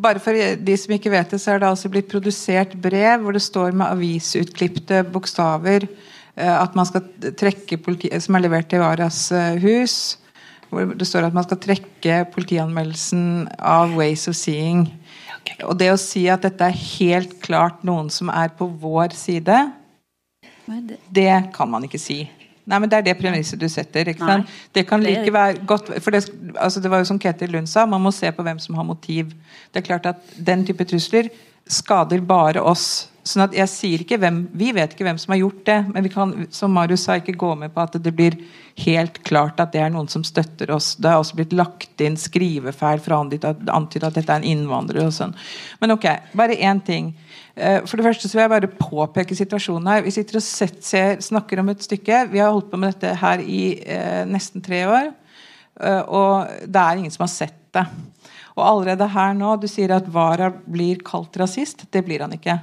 Bare for de som ikke vet det, så er det altså blitt produsert brev hvor det står med avisutklipte bokstaver uh, at man skal trekke politi som er levert til Varas uh, hus. Hvor det står at man skal trekke politianmeldelsen av Ways of Seeing. Og det å si at dette er helt klart noen som er på vår side, det kan man ikke si. Nei, men Det er det premisset du setter. Det kan like være godt for det, altså det var jo som Ketil Lund sa, man må se på hvem som har motiv. Det er klart at Den type trusler skader bare oss. sånn at jeg sier ikke hvem, Vi vet ikke hvem som har gjort det, men vi kan som Marius sa, ikke gå med på at det blir helt klart at det er noen som støtter oss. Det er også blitt lagt inn skrivefeil for å antyde at dette er en innvandrer. og sånn. Men ok, bare én ting. Eh, for det første så vil jeg bare påpeke situasjonen her. Vi sitter og sett, ser, snakker om et stykke. Vi har holdt på med dette her i eh, nesten tre år. Eh, og det er ingen som har sett det. Og allerede her nå, Du sier at Vara blir kalt rasist. Det blir han ikke.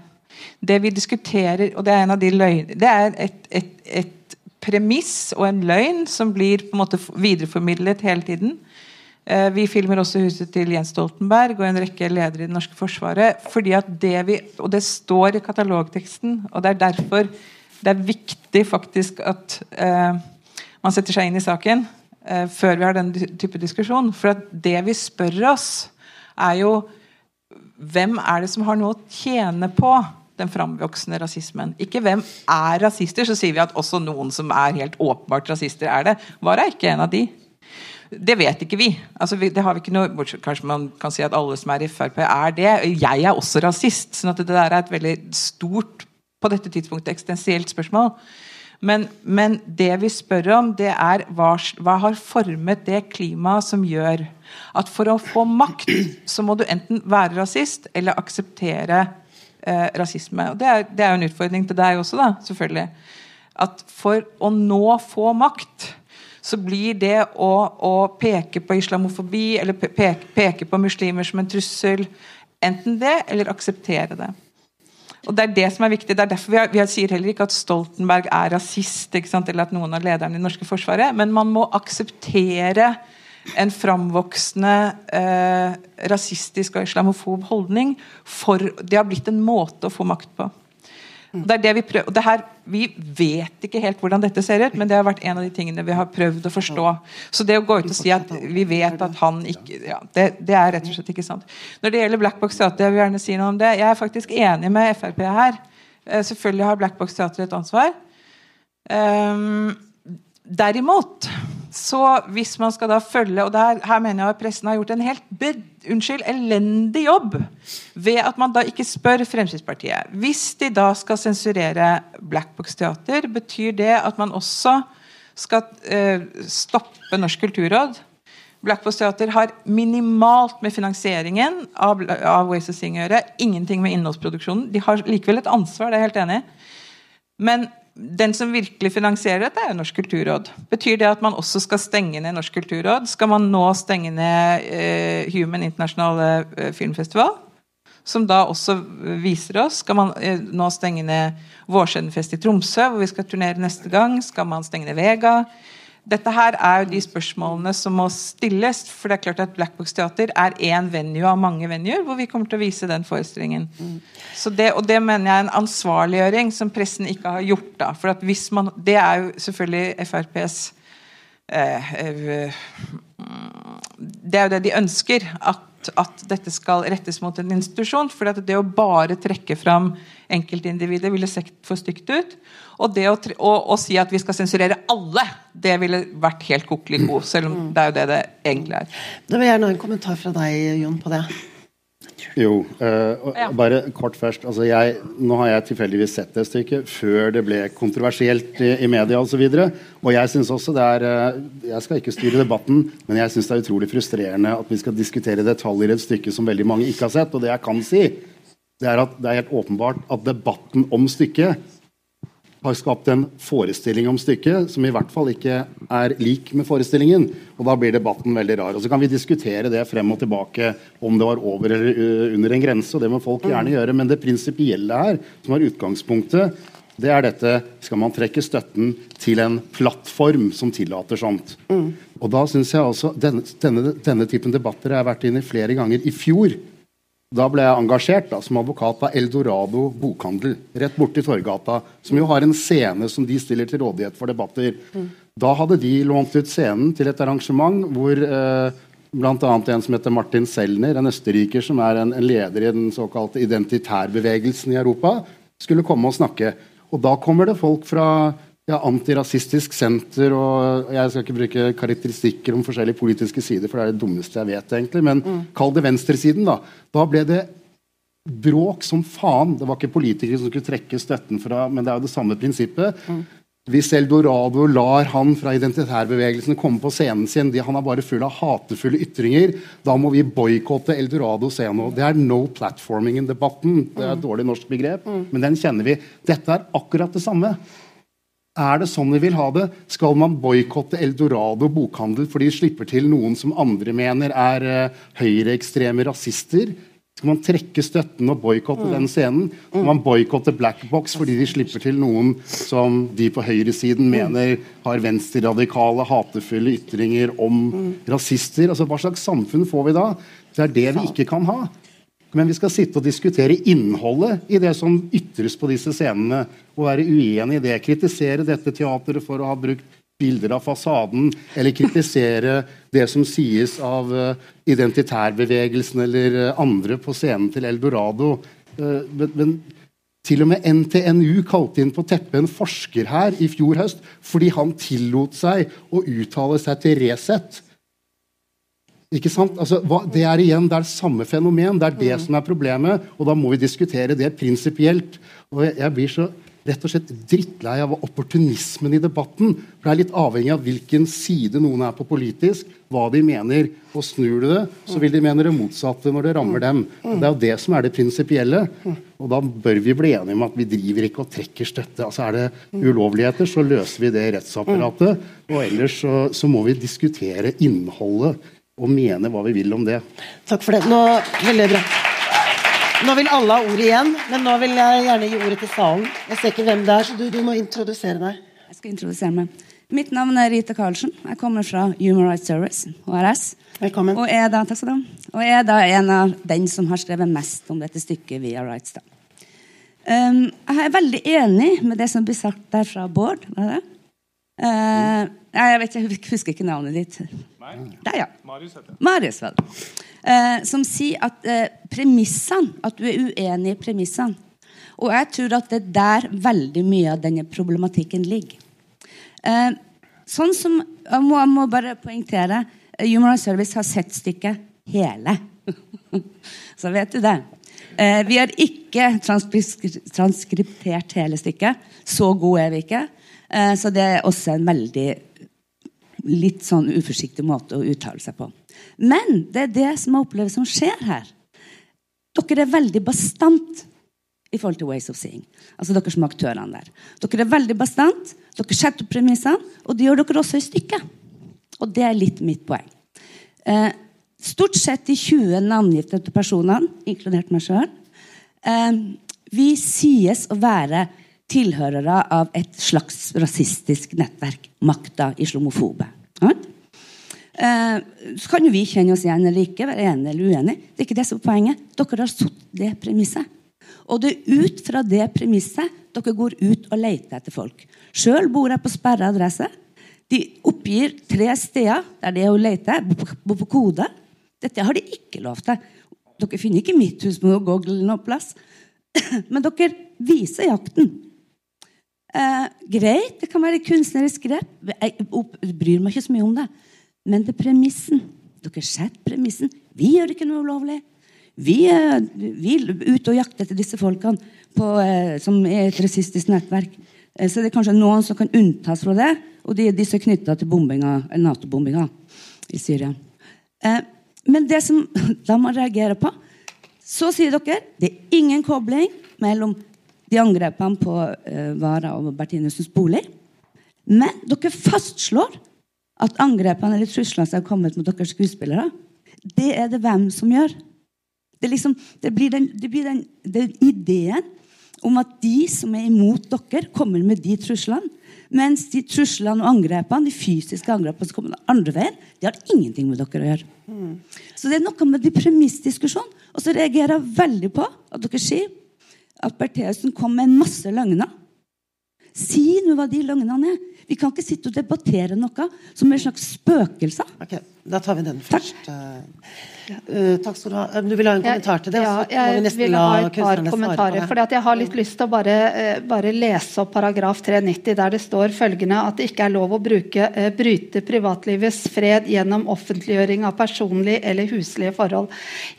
Det vi diskuterer, og det er de løgn, det er et, et, et premiss og en løgn som blir på en måte videreformidlet hele tiden. Eh, vi filmer også huset til Jens Stoltenberg og en rekke ledere i det norske forsvaret. fordi at det vi, Og det står i katalogteksten, og det er derfor det er viktig faktisk at eh, man setter seg inn i saken eh, før vi har den type diskusjon. For at det vi spør oss, er jo hvem er det som har noe å tjene på den framvoksende rasismen? Ikke hvem er rasister, så sier vi at også noen som er helt åpenbart rasister, er det. Var er ikke en av de? Det vet ikke vi. Altså, vi det har vi ikke noe, kanskje man kan si at alle som er i Frp, er det. Jeg er også rasist. sånn at det der er et veldig stort på dette tidspunktet eksistensielt spørsmål. Men, men, det vi spør om, det er hva, hva har formet det klimaet som gjør at for å få makt, så må du enten være rasist eller akseptere eh, rasisme. Og det er, det er jo en utfordring til deg også, da, selvfølgelig. At for å nå få makt, så blir det å, å peke på islamofobi eller peke, peke på muslimer som en trussel enten det, eller akseptere det. Og Det er det som er viktig. Det er derfor vi, har, vi sier heller ikke at Stoltenberg er rasist, eller at noen av lederne i det norske forsvaret, men man må akseptere en framvoksende eh, rasistisk og islamofob holdning. For det har blitt en måte å få makt på. Det er det Vi prøver, det her, vi vet ikke helt hvordan dette ser ut, men det har vært en av de tingene vi har prøvd å forstå. Så det å gå ut og si at vi vet at han ikke ja, det, det, er rett og slett ikke sant. Når det gjelder Black Box Teater, jeg vil gjerne si noe om det. Jeg er faktisk enig med Frp her. Eh, selvfølgelig har Black Box Teater et ansvar. Um, derimot så hvis man skal da følge og der, Her mener jeg at pressen har gjort en helt bed, unnskyld, elendig jobb ved at man da ikke spør Fremskrittspartiet. Hvis de da skal sensurere Black Box Teater, betyr det at man også skal eh, stoppe Norsk kulturråd? Black Box Teater har minimalt med finansieringen av, av Ways of Sing å gjøre. Ingenting med innholdsproduksjonen. De har likevel et ansvar, det er jeg helt enig i. Men den som virkelig finansierer dette, er jo Norsk kulturråd. Betyr det at man også skal stenge ned Norsk kulturråd? Skal man nå stenge ned eh, Human International eh, Filmfestival? Som da også viser oss. Skal man eh, nå stenge ned Vårsendenfest i Tromsø, hvor vi skal turnere neste gang? Skal man stenge ned Vega? Dette her er jo de spørsmålene som må stilles. For det er klart at Black Box Teater er én venue av mange venuer hvor vi kommer til å vise den forestillingen. Mm. Så det, og det mener jeg er en ansvarliggjøring som pressen ikke har gjort. da, for at hvis man, Det er jo selvfølgelig FrPs Det er jo det de ønsker. At at dette skal rettes mot en institusjon. For det å bare trekke fram enkeltindivider ville sett for stygt ut. Og det å, å, å, si at vi skal sensurere alle, det ville vært helt kokeliko. Selv om det er jo det det egentlig er. Da vil jeg gjerne ha en kommentar fra deg, Jon, på det. Jo, uh, bare kort først. Altså jeg, nå har jeg tilfeldigvis sett det stykket før det ble kontroversielt i, i media osv. Og, så og jeg syns også det er uh, Jeg skal ikke styre debatten, men jeg syns det er utrolig frustrerende at vi skal diskutere detaljer i et stykke som veldig mange ikke har sett. Og det jeg kan si, det er at det er helt åpenbart at debatten om stykket har skapt en forestilling om stykket som i hvert fall ikke er lik med forestillingen. Og da blir debatten veldig rar. Og Så kan vi diskutere det frem og tilbake om det var over eller under en grense. og Det må folk gjerne gjøre. Men det prinsipielle her, som er utgangspunktet, det er dette Skal man trekke støtten til en plattform som tillater sånt? Mm. Og da synes jeg også, denne, denne, denne typen debatter har jeg vært inne i flere ganger. I fjor da ble jeg engasjert da, som advokat av Eldorado bokhandel rett borti Torgata, som jo har en scene som de stiller til rådighet for debatter. Mm. Da hadde de lånt ut scenen til et arrangement hvor eh, bl.a. en som heter Martin Selner, en østerriker som er en, en leder i den såkalte identitærbevegelsen i Europa, skulle komme og snakke. Og da kommer det folk fra ja, Antirasistisk Senter og Jeg skal ikke bruke karakteristikker om forskjellige politiske sider, for det er det dummeste jeg vet. egentlig, Men mm. kall det venstresiden. Da Da ble det bråk som faen. Det var ikke politikere som skulle trekke støtten fra, men det er jo det samme prinsippet. Mm. Hvis Eldorado lar han fra identitærbevegelsen komme på scenen sin, de, han er bare full av hatefulle ytringer, da må vi boikotte Eldorado scenen. Det er no platforming in debatten. Det er et dårlig norsk begrep, mm. men den kjenner vi. Dette er akkurat det samme. Er det sånn vi vil ha det? Skal man boikotte Eldorado bokhandel fordi de slipper til noen som andre mener er uh, høyreekstreme rasister? Skal man trekke støtten og boikotte mm. den scenen? Skal man boikotte Black Box fordi de slipper til noen som de på høyresiden mm. mener har venstreradikale, hatefulle ytringer om mm. rasister? Altså, Hva slags samfunn får vi da? Det er det vi ikke kan ha. Men vi skal sitte og diskutere innholdet i det som ytres på disse scenene. Og være uenig i det. Kritisere dette teateret for å ha brukt bilder av fasaden, eller kritisere det som sies av uh, identitærbevegelsen eller uh, andre på scenen til Eldorado. Uh, men, men, til og med NTNU kalte inn på teppet en forsker her i fjor høst fordi han tillot seg å uttale seg til Resett ikke sant? Altså, hva, det er igjen det er samme fenomen. Det er det mm. som er problemet. Og da må vi diskutere det prinsipielt. Og jeg, jeg, blir så rett og slett drittlei av opportunismen i debatten. For Det er litt avhengig av hvilken side noen er på politisk, hva de mener. Og snur du det, så vil de mene det motsatte når det rammer dem. Og det er jo det som er det prinsipielle. Og da bør vi bli enige om at vi driver ikke og trekker støtte. Altså Er det ulovligheter, så løser vi det i rettsapparatet. Og ellers så, så må vi diskutere innholdet og mene hva vi vil om det. Takk for det. Nå, veldig bra. Nå vil alle ha ordet igjen, men nå vil jeg gjerne gi ordet til salen. Jeg ser ikke hvem det er, så du, du må introdusere deg. Jeg skal introdusere meg. Mitt navn er Rita Karlsen. Jeg kommer fra Human Rights Service, HRS. Velkommen. Og er da, takk skal du ha. Og er da en av den som har skrevet mest om dette stykket via Rights. Da. Um, jeg er veldig enig med det som blir sagt der fra Bård. Var det? Uh, jeg vet jeg husker ikke navnet ditt. Nei. Der, ja. Marius heter jeg. Marius, vel. Eh, som sier at eh, premissene At du er uenig i premissene. Og jeg tror at det er der veldig mye av denne problematikken ligger. Eh, sånn som Jeg må, jeg må bare poengtere Human Rights Service har sett stykket hele. Så vet du det. Eh, vi har ikke transkri- transkriptert hele stykket. Så gode er vi ikke. Eh, så det er også en veldig litt sånn uforsiktig måte å uttale seg på. Men det er det som jeg opplever som skjer her. Dere er veldig bastant i forhold til Ways of Seeing. Altså dere som aktørene der. Dere er veldig bastant, dere setter opp premissene, og det gjør dere også i stykket. Og det er litt mitt poeng. Eh, stort sett de 20 navngitte personene, inkludert meg sjøl, eh, vi sies å være tilhørere av et slags rasistisk nettverk. Makta islamofobe. Eh, så kan jo vi kjenne oss igjen eller ikke, være enige eller uenige. Det er ikke det som er poenget. Dere har satt det premisset. Og det er ut fra det premisset dere går ut og leter etter folk. Sjøl bor jeg på sperra adresse. De oppgir tre steder der det er å lete. Bor på kode. Dette har de ikke lov til. Dere finner ikke mitt hus med noe Google noe plass. Men dere viser jakten. Eh, greit, det kan være kunstnerisk grep. Jeg bryr meg ikke så mye om det. Men det er premissen. Dere setter premissen. Vi gjør ikke noe ulovlig. Vi eh, vi er og jakter etter disse folkene på, eh, som er et rasistisk nettverk. Eh, så det er kanskje noen som kan unntas fra det, og de, de som er knytta til Nato-bombinga i Syria. Eh, men det som da man reagerer på Så sier dere det er ingen kobling mellom de angrepene på eh, Vara og Bertinusens bolig. Men dere fastslår at angrepene eller truslene som har kommet mot deres skuespillere, det er det hvem som gjør. Det, liksom, det blir, den, det blir den, den ideen om at de som er imot dere, kommer med de truslene. Mens de truslene og angrepene, de fysiske angrepene som kommer den andre veien, de har ingenting med dere å gjøre. Så det er noe med de premissdiskusjonen. Og så reagerer jeg veldig på at dere sier at Bertheussen kom med en masse løgner. Si nå hva de løgnene er. Vi kan ikke sitte og debattere noe som en slags spøkelser. Ok, Da tar vi den først. Eh, takk skal Du ha. Eh, Du vil ha en kommentar til det? Ja, jeg vi vil ha et par kommentarer. at Jeg har litt lyst til å bare, uh, bare lese opp paragraf 390, der det står følgende at det ikke er lov å bruke, uh, bryte privatlivets fred gjennom offentliggjøring av personlige eller huslige forhold.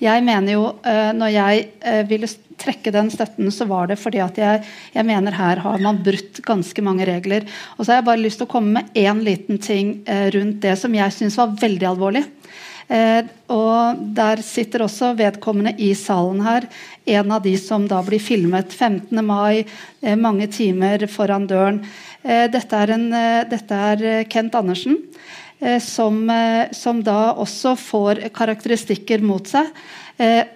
Jeg mener jo, Når jeg ville trekke den støtten, så var det fordi at jeg, jeg mener her har man brutt ganske mange regler. Og så har jeg bare lyst til å komme med én liten ting rundt det som jeg syns var veldig alvorlig. Eh, og Der sitter også vedkommende i salen her. En av de som da blir filmet 15. mai, eh, mange timer foran døren. Eh, dette, er en, eh, dette er eh, Kent Andersen. eh, Som, som da også får karakteristikker mot seg.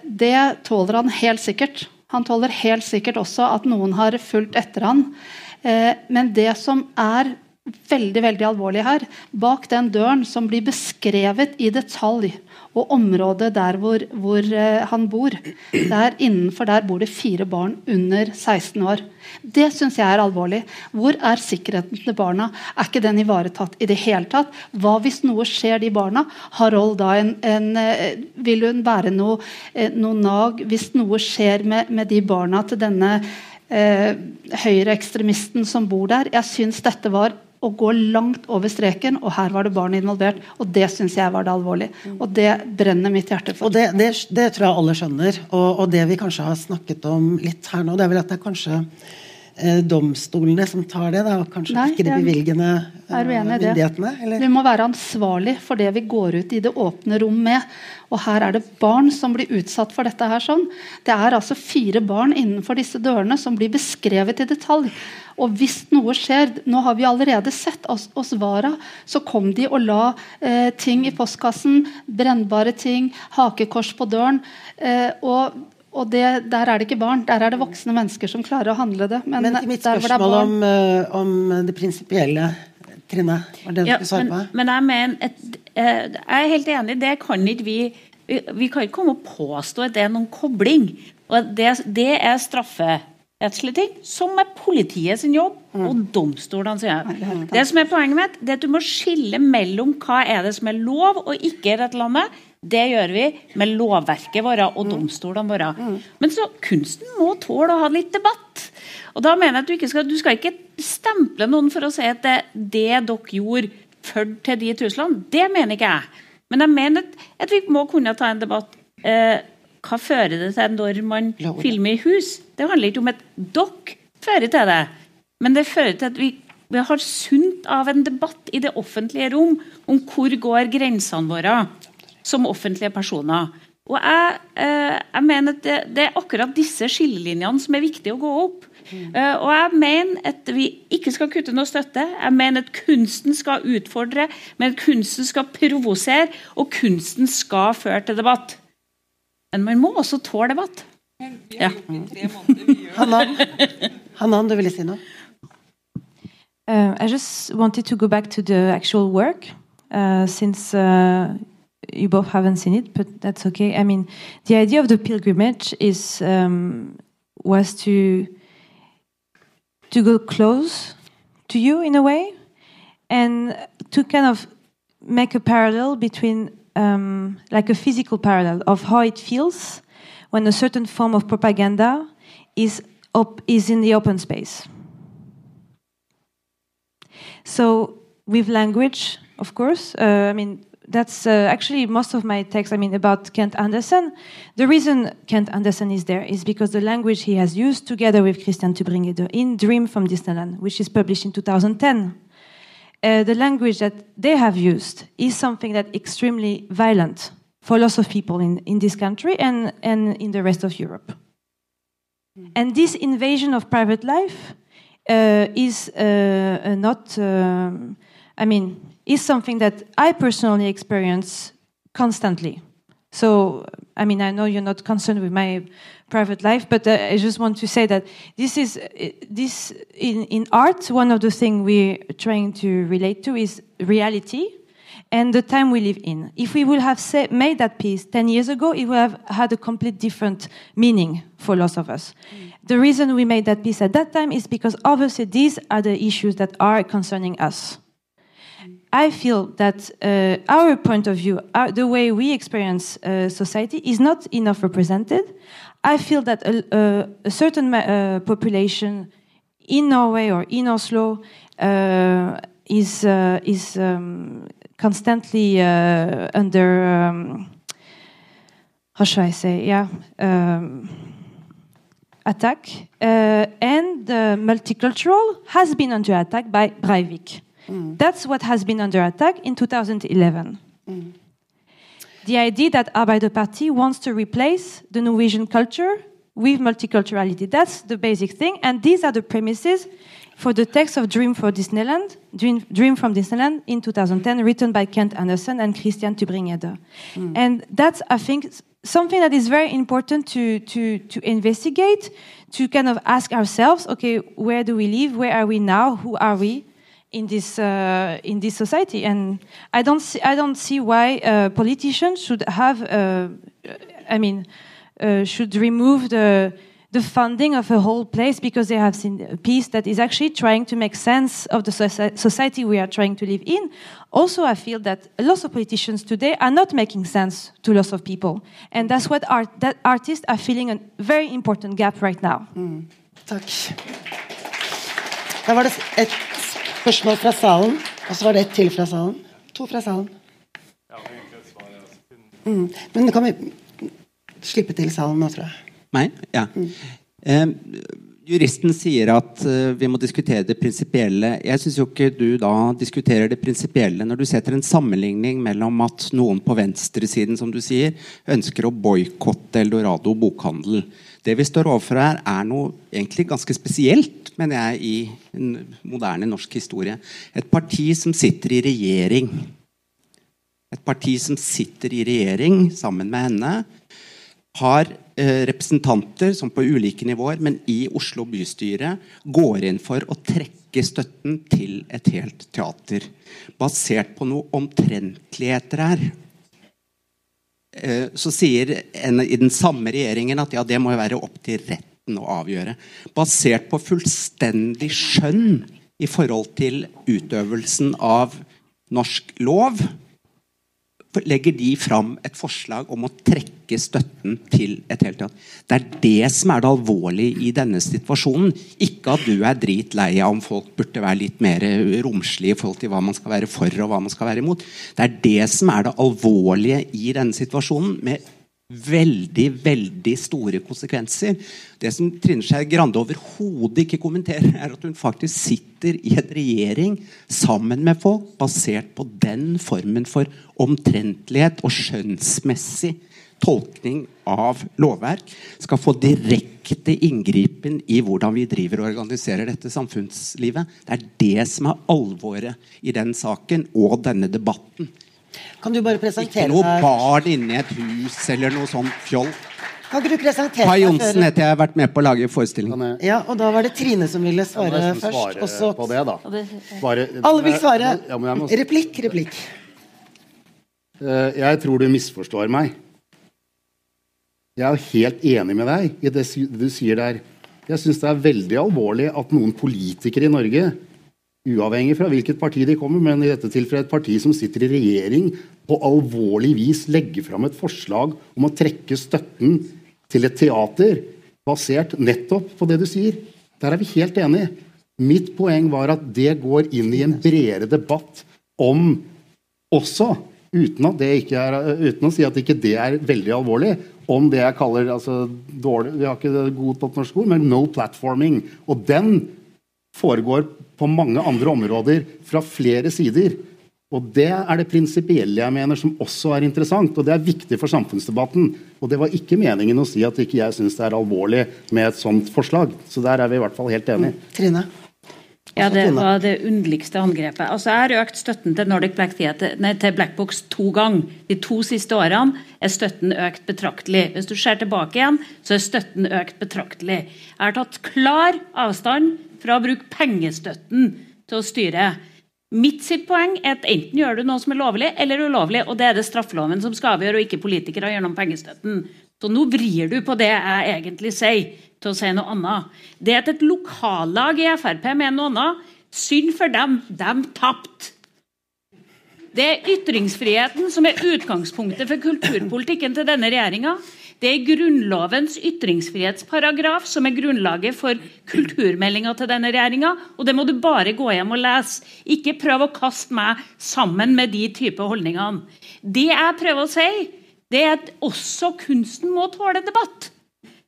Det tåler han helt sikkert. Han tåler helt sikkert også at noen har fulgt etter han. Men det som er veldig veldig alvorlig her. Bak den døren som blir beskrevet i detalj, og området der hvor, hvor eh, han bor, der innenfor der bor det fire barn under 16 år. Det syns jeg er alvorlig. Hvor er sikkerheten til barna? Er ikke den ivaretatt i det hele tatt? Hva hvis noe skjer de barna? Har Roll da en, en eh, Vil hun bære noe, eh, noe nag hvis noe skjer med, med de barna til denne eh, høyreekstremisten som bor der? Jeg syns dette var å gå langt over streken, og her var det barn involvert. Og det syns jeg var det alvorlig. Og det brenner mitt hjerte for. Og det, det, det tror jeg alle skjønner. Og, og det vi kanskje har snakket om litt her nå, det er vel at det er kanskje eh, domstolene som tar det, da, og kanskje Nei, ikke de bevilgende eh, myndighetene? Eller? Vi må være ansvarlig for det vi går ut i det åpne rom med. Og her er det barn som blir utsatt for dette. her sånn. Det er altså fire barn innenfor disse dørene som blir beskrevet i detalj. Og hvis noe skjer Nå har vi allerede sett oss, oss Vara, så kom de og la eh, ting i postkassen. Brennbare ting, hakekors på døren. Eh, og og det, Der er det ikke barn, der er det voksne mennesker som klarer å handle det. Men, men mitt spørsmål det om, uh, om, det prinsipielle, Trine, var det ja, du svarte på? Men, jeg, mener et, uh, jeg er helt enig, det kan ikke vi vi, vi kan ikke komme og påstå at det er noen kobling. Og det, det er strafferettslige ting, som er politiet sin jobb mm. og domstolene sin jobb. Det som er poenget mitt, det er at du må skille mellom hva er det som er lov og ikke i dette landet. Det gjør vi med lovverket vårt og mm. domstolene våre. Mm. Men så kunsten må tåle å ha litt debatt. Og da mener jeg at Du ikke skal, du skal ikke stemple noen for å si at det, det dere gjorde, førte til de truslene. Det mener ikke jeg. Men jeg mener at, at vi må kunne ta en debatt. Eh, hva fører det til når man filmer i hus? Det handler ikke om at dere fører til det. Men det fører til at vi, vi har sunt av en debatt i det offentlige rom om hvor går grensene våre som offentlige personer. Og jeg, eh, jeg mener at det, det, er akkurat disse skillelinjene som er viktige å gå opp. Mm. Uh, og jeg mener at vi ikke skal kutte noe støtte. Jeg mener at kunsten skal utfordre, men at kunsten skal provosere, og kunsten skal føre til debatt. Men man må også tåle debatt. Ja. Hanan, Hanan, du ville si noe? Uh, I just wanted to go back to the actual work, uh, since uh, you both haven't seen it, but that's okay. I mean, the idea of the pilgrimage is um, was to to go close to you in a way, and to kind of make a parallel between um, like a physical parallel of how it feels when a certain form of propaganda is op- is in the open space. So with language, of course, uh, I mean that's uh, actually most of my text. I mean, about Kent Anderson. The reason Kent Anderson is there is because the language he has used together with Christian Tubringede in Dream from Disneyland, which is published in 2010. Uh, the language that they have used is something that extremely violent for lots of people in, in this country and, and in the rest of Europe. Mm. And this invasion of private life uh, is uh, not, um, I mean, is something that I personally experience constantly. So, I mean, I know you're not concerned with my private life, but uh, I just want to say that this is uh, this in in art. One of the things we're trying to relate to is reality and the time we live in. If we would have say, made that piece 10 years ago, it would have had a complete different meaning for lots of us. Mm. The reason we made that piece at that time is because obviously these are the issues that are concerning us. I feel that uh, our point of view, our, the way we experience uh, society, is not enough represented. I feel that a, a, a certain uh, population in Norway or in Oslo uh, is uh, is um, constantly uh, under um, how should I say? Yeah. Um, attack and the multicultural has been under attack by Breivik. Mm. That's what has been under attack in 2011. Mm. The idea that Arbeiderparti wants to replace the Norwegian culture with multiculturality. That's the basic thing. And these are the premises for the text of Dream for Disneyland, Dream, Dream from Disneyland in 2010, written by Kent Anderson and Christian Tubringede. Mm. And that's, I think, something that is very important to, to, to investigate, to kind of ask ourselves, okay, where do we live? Where are we now? Who are we? In this uh, in this society, and I don't see I don't see why uh, politicians should have uh, I mean uh, should remove the the funding of a whole place because they have seen a piece that is actually trying to make sense of the society we are trying to live in. Also, I feel that lots of politicians today are not making sense to lots of people, and that's what art that artists are feeling a very important gap right now. Mm. Spørsmål fra salen, og så var det ett til fra salen. To fra salen. Mm. Men kan vi slippe til salen nå, tror jeg. Meg? Ja. Mm. Eh, Juristen sier at eh, vi må diskutere det prinsipielle. Jeg syns jo ikke du da diskuterer det prinsipielle når du setter en sammenligning mellom at noen på venstresiden som du sier, ønsker å boikotte Eldorado bokhandel. Det vi står overfor her, er noe egentlig ganske spesielt, mener jeg, i en moderne norsk historie. Et parti som sitter i regjering. Et parti som sitter i regjering sammen med henne, har Eh, representanter som på ulike nivåer, men i Oslo bystyre, går inn for å trekke støtten til et helt teater. Basert på noe omtrentligheter her. Eh, så sier en i den samme regjeringen at ja, det må jo være opp til retten å avgjøre. Basert på fullstendig skjønn i forhold til utøvelsen av norsk lov legger de fram et forslag om å trekke støtten til et helt teater. Det er det som er det alvorlige i denne situasjonen. Ikke at du er dritlei av om folk burde være litt mer romslige i forhold til hva man skal være for og hva man skal være imot. Det er det som er det alvorlige i denne situasjonen. med veldig, veldig store konsekvenser. Det som Trine Skei Grande overhodet ikke kommenterer, er at hun faktisk sitter i en regjering sammen med folk basert på den formen for omtrentlighet og skjønnsmessig tolkning av lovverk skal få direkte inngripen i hvordan vi driver og organiserer dette samfunnslivet. Det er det som er alvoret i den saken og denne debatten. Kan du bare presentere Ikke noe barn inni et hus eller noe sånt fjoll. Kan ikke du presentere Kai Johnsen heter jeg. har vært med på å lage forestillingen. Ja, og da var det Trine som ville svare ja, først. Svare på det, da. Bare, Alle vil svare. Ja, må... Replikk, replikk. Eh, jeg tror du misforstår meg. Jeg er helt enig med deg i det du sier der. Jeg syns det er veldig alvorlig at noen politikere i Norge uavhengig fra hvilket parti de kommer, men i dette tilfellet et parti som sitter i regjering, på alvorlig vis legger fram et forslag om å trekke støtten til et teater basert nettopp på det du sier. Der er vi helt enige. Mitt poeng var at det går inn i en bredere debatt om også, uten, er, uten å si at ikke det er veldig alvorlig, om det jeg kaller altså, dårlig, Vi har ikke det god på norsk ord, men no platforming. Og den foregår på mange andre områder fra flere sider. Og Det er det prinsipielle jeg mener som også er interessant, og det er viktig for samfunnsdebatten. Og Det var ikke meningen å si at ikke jeg syns det er alvorlig med et sånt forslag. Så der er vi i hvert fall helt enige. Trine? Ja, det var det underligste angrepet. Altså, Jeg har økt støtten til Nordic Black Theater, nei, til Blackbox to ganger. De to siste årene er støtten økt betraktelig. Hvis du ser tilbake igjen, så er støtten økt betraktelig. Jeg har tatt klar avstand fra å bruke pengestøtten til å styre. Mitt sitt poeng er at enten gjør du noe som er lovlig eller ulovlig, og det er det straffeloven som skal avgjøre, og ikke politikere gjennom pengestøtten. Så nå vrir du på det jeg egentlig sier, til å si noe annet. Det at et lokallag i Frp mener noe annet, synd for dem. De tapte. Det er ytringsfriheten som er utgangspunktet for kulturpolitikken til denne regjeringa. Det er Grunnlovens ytringsfrihetsparagraf som er grunnlaget for kulturmeldinga til denne regjeringa. Og det må du bare gå hjem og lese. Ikke prøv å kaste meg sammen med de type holdningene. Det jeg prøver å si, det er at også kunsten må tåle debatt.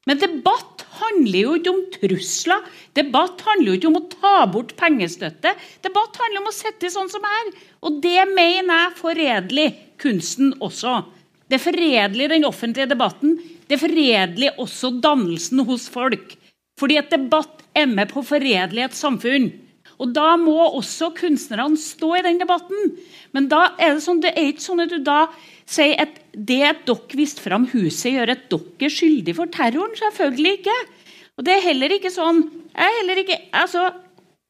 Men debatt handler jo ikke om trusler. Debatt handler jo ikke om å ta bort pengestøtte. Debatt handler om å sette sånn som her. Og det mener jeg foredler kunsten også. Det foredler den offentlige debatten. Det foredler også dannelsen hos folk. Fordi et debatt er med på å foredle et samfunn. Og Da må også kunstnerne stå i den debatten. Men da er det, sånn, det er ikke sånn at du da sier at det at dere viste fram huset, gjør at dere er skyldig for terroren. Selvfølgelig ikke. Og det er heller ikke sånn jeg er heller ikke, altså,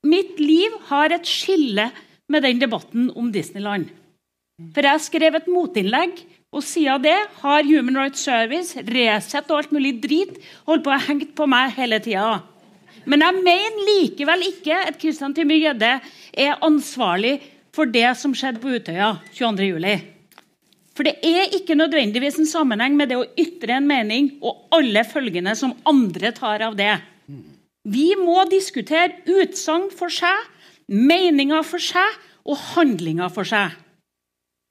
Mitt liv har et skille med den debatten om Disneyland. For jeg skrev et motinnlegg og siden det har Human Rights Service, Resett og alt mulig drit holdt på å hengt på meg hele tida. Men jeg mener likevel ikke at Christian Tybring-Gjedde er ansvarlig for det som skjedde på Utøya 22.07. For det er ikke nødvendigvis en sammenheng med det å ytre en mening og alle følgene som andre tar av det. Vi må diskutere utsagn for seg, meninger for seg og handlinger for seg.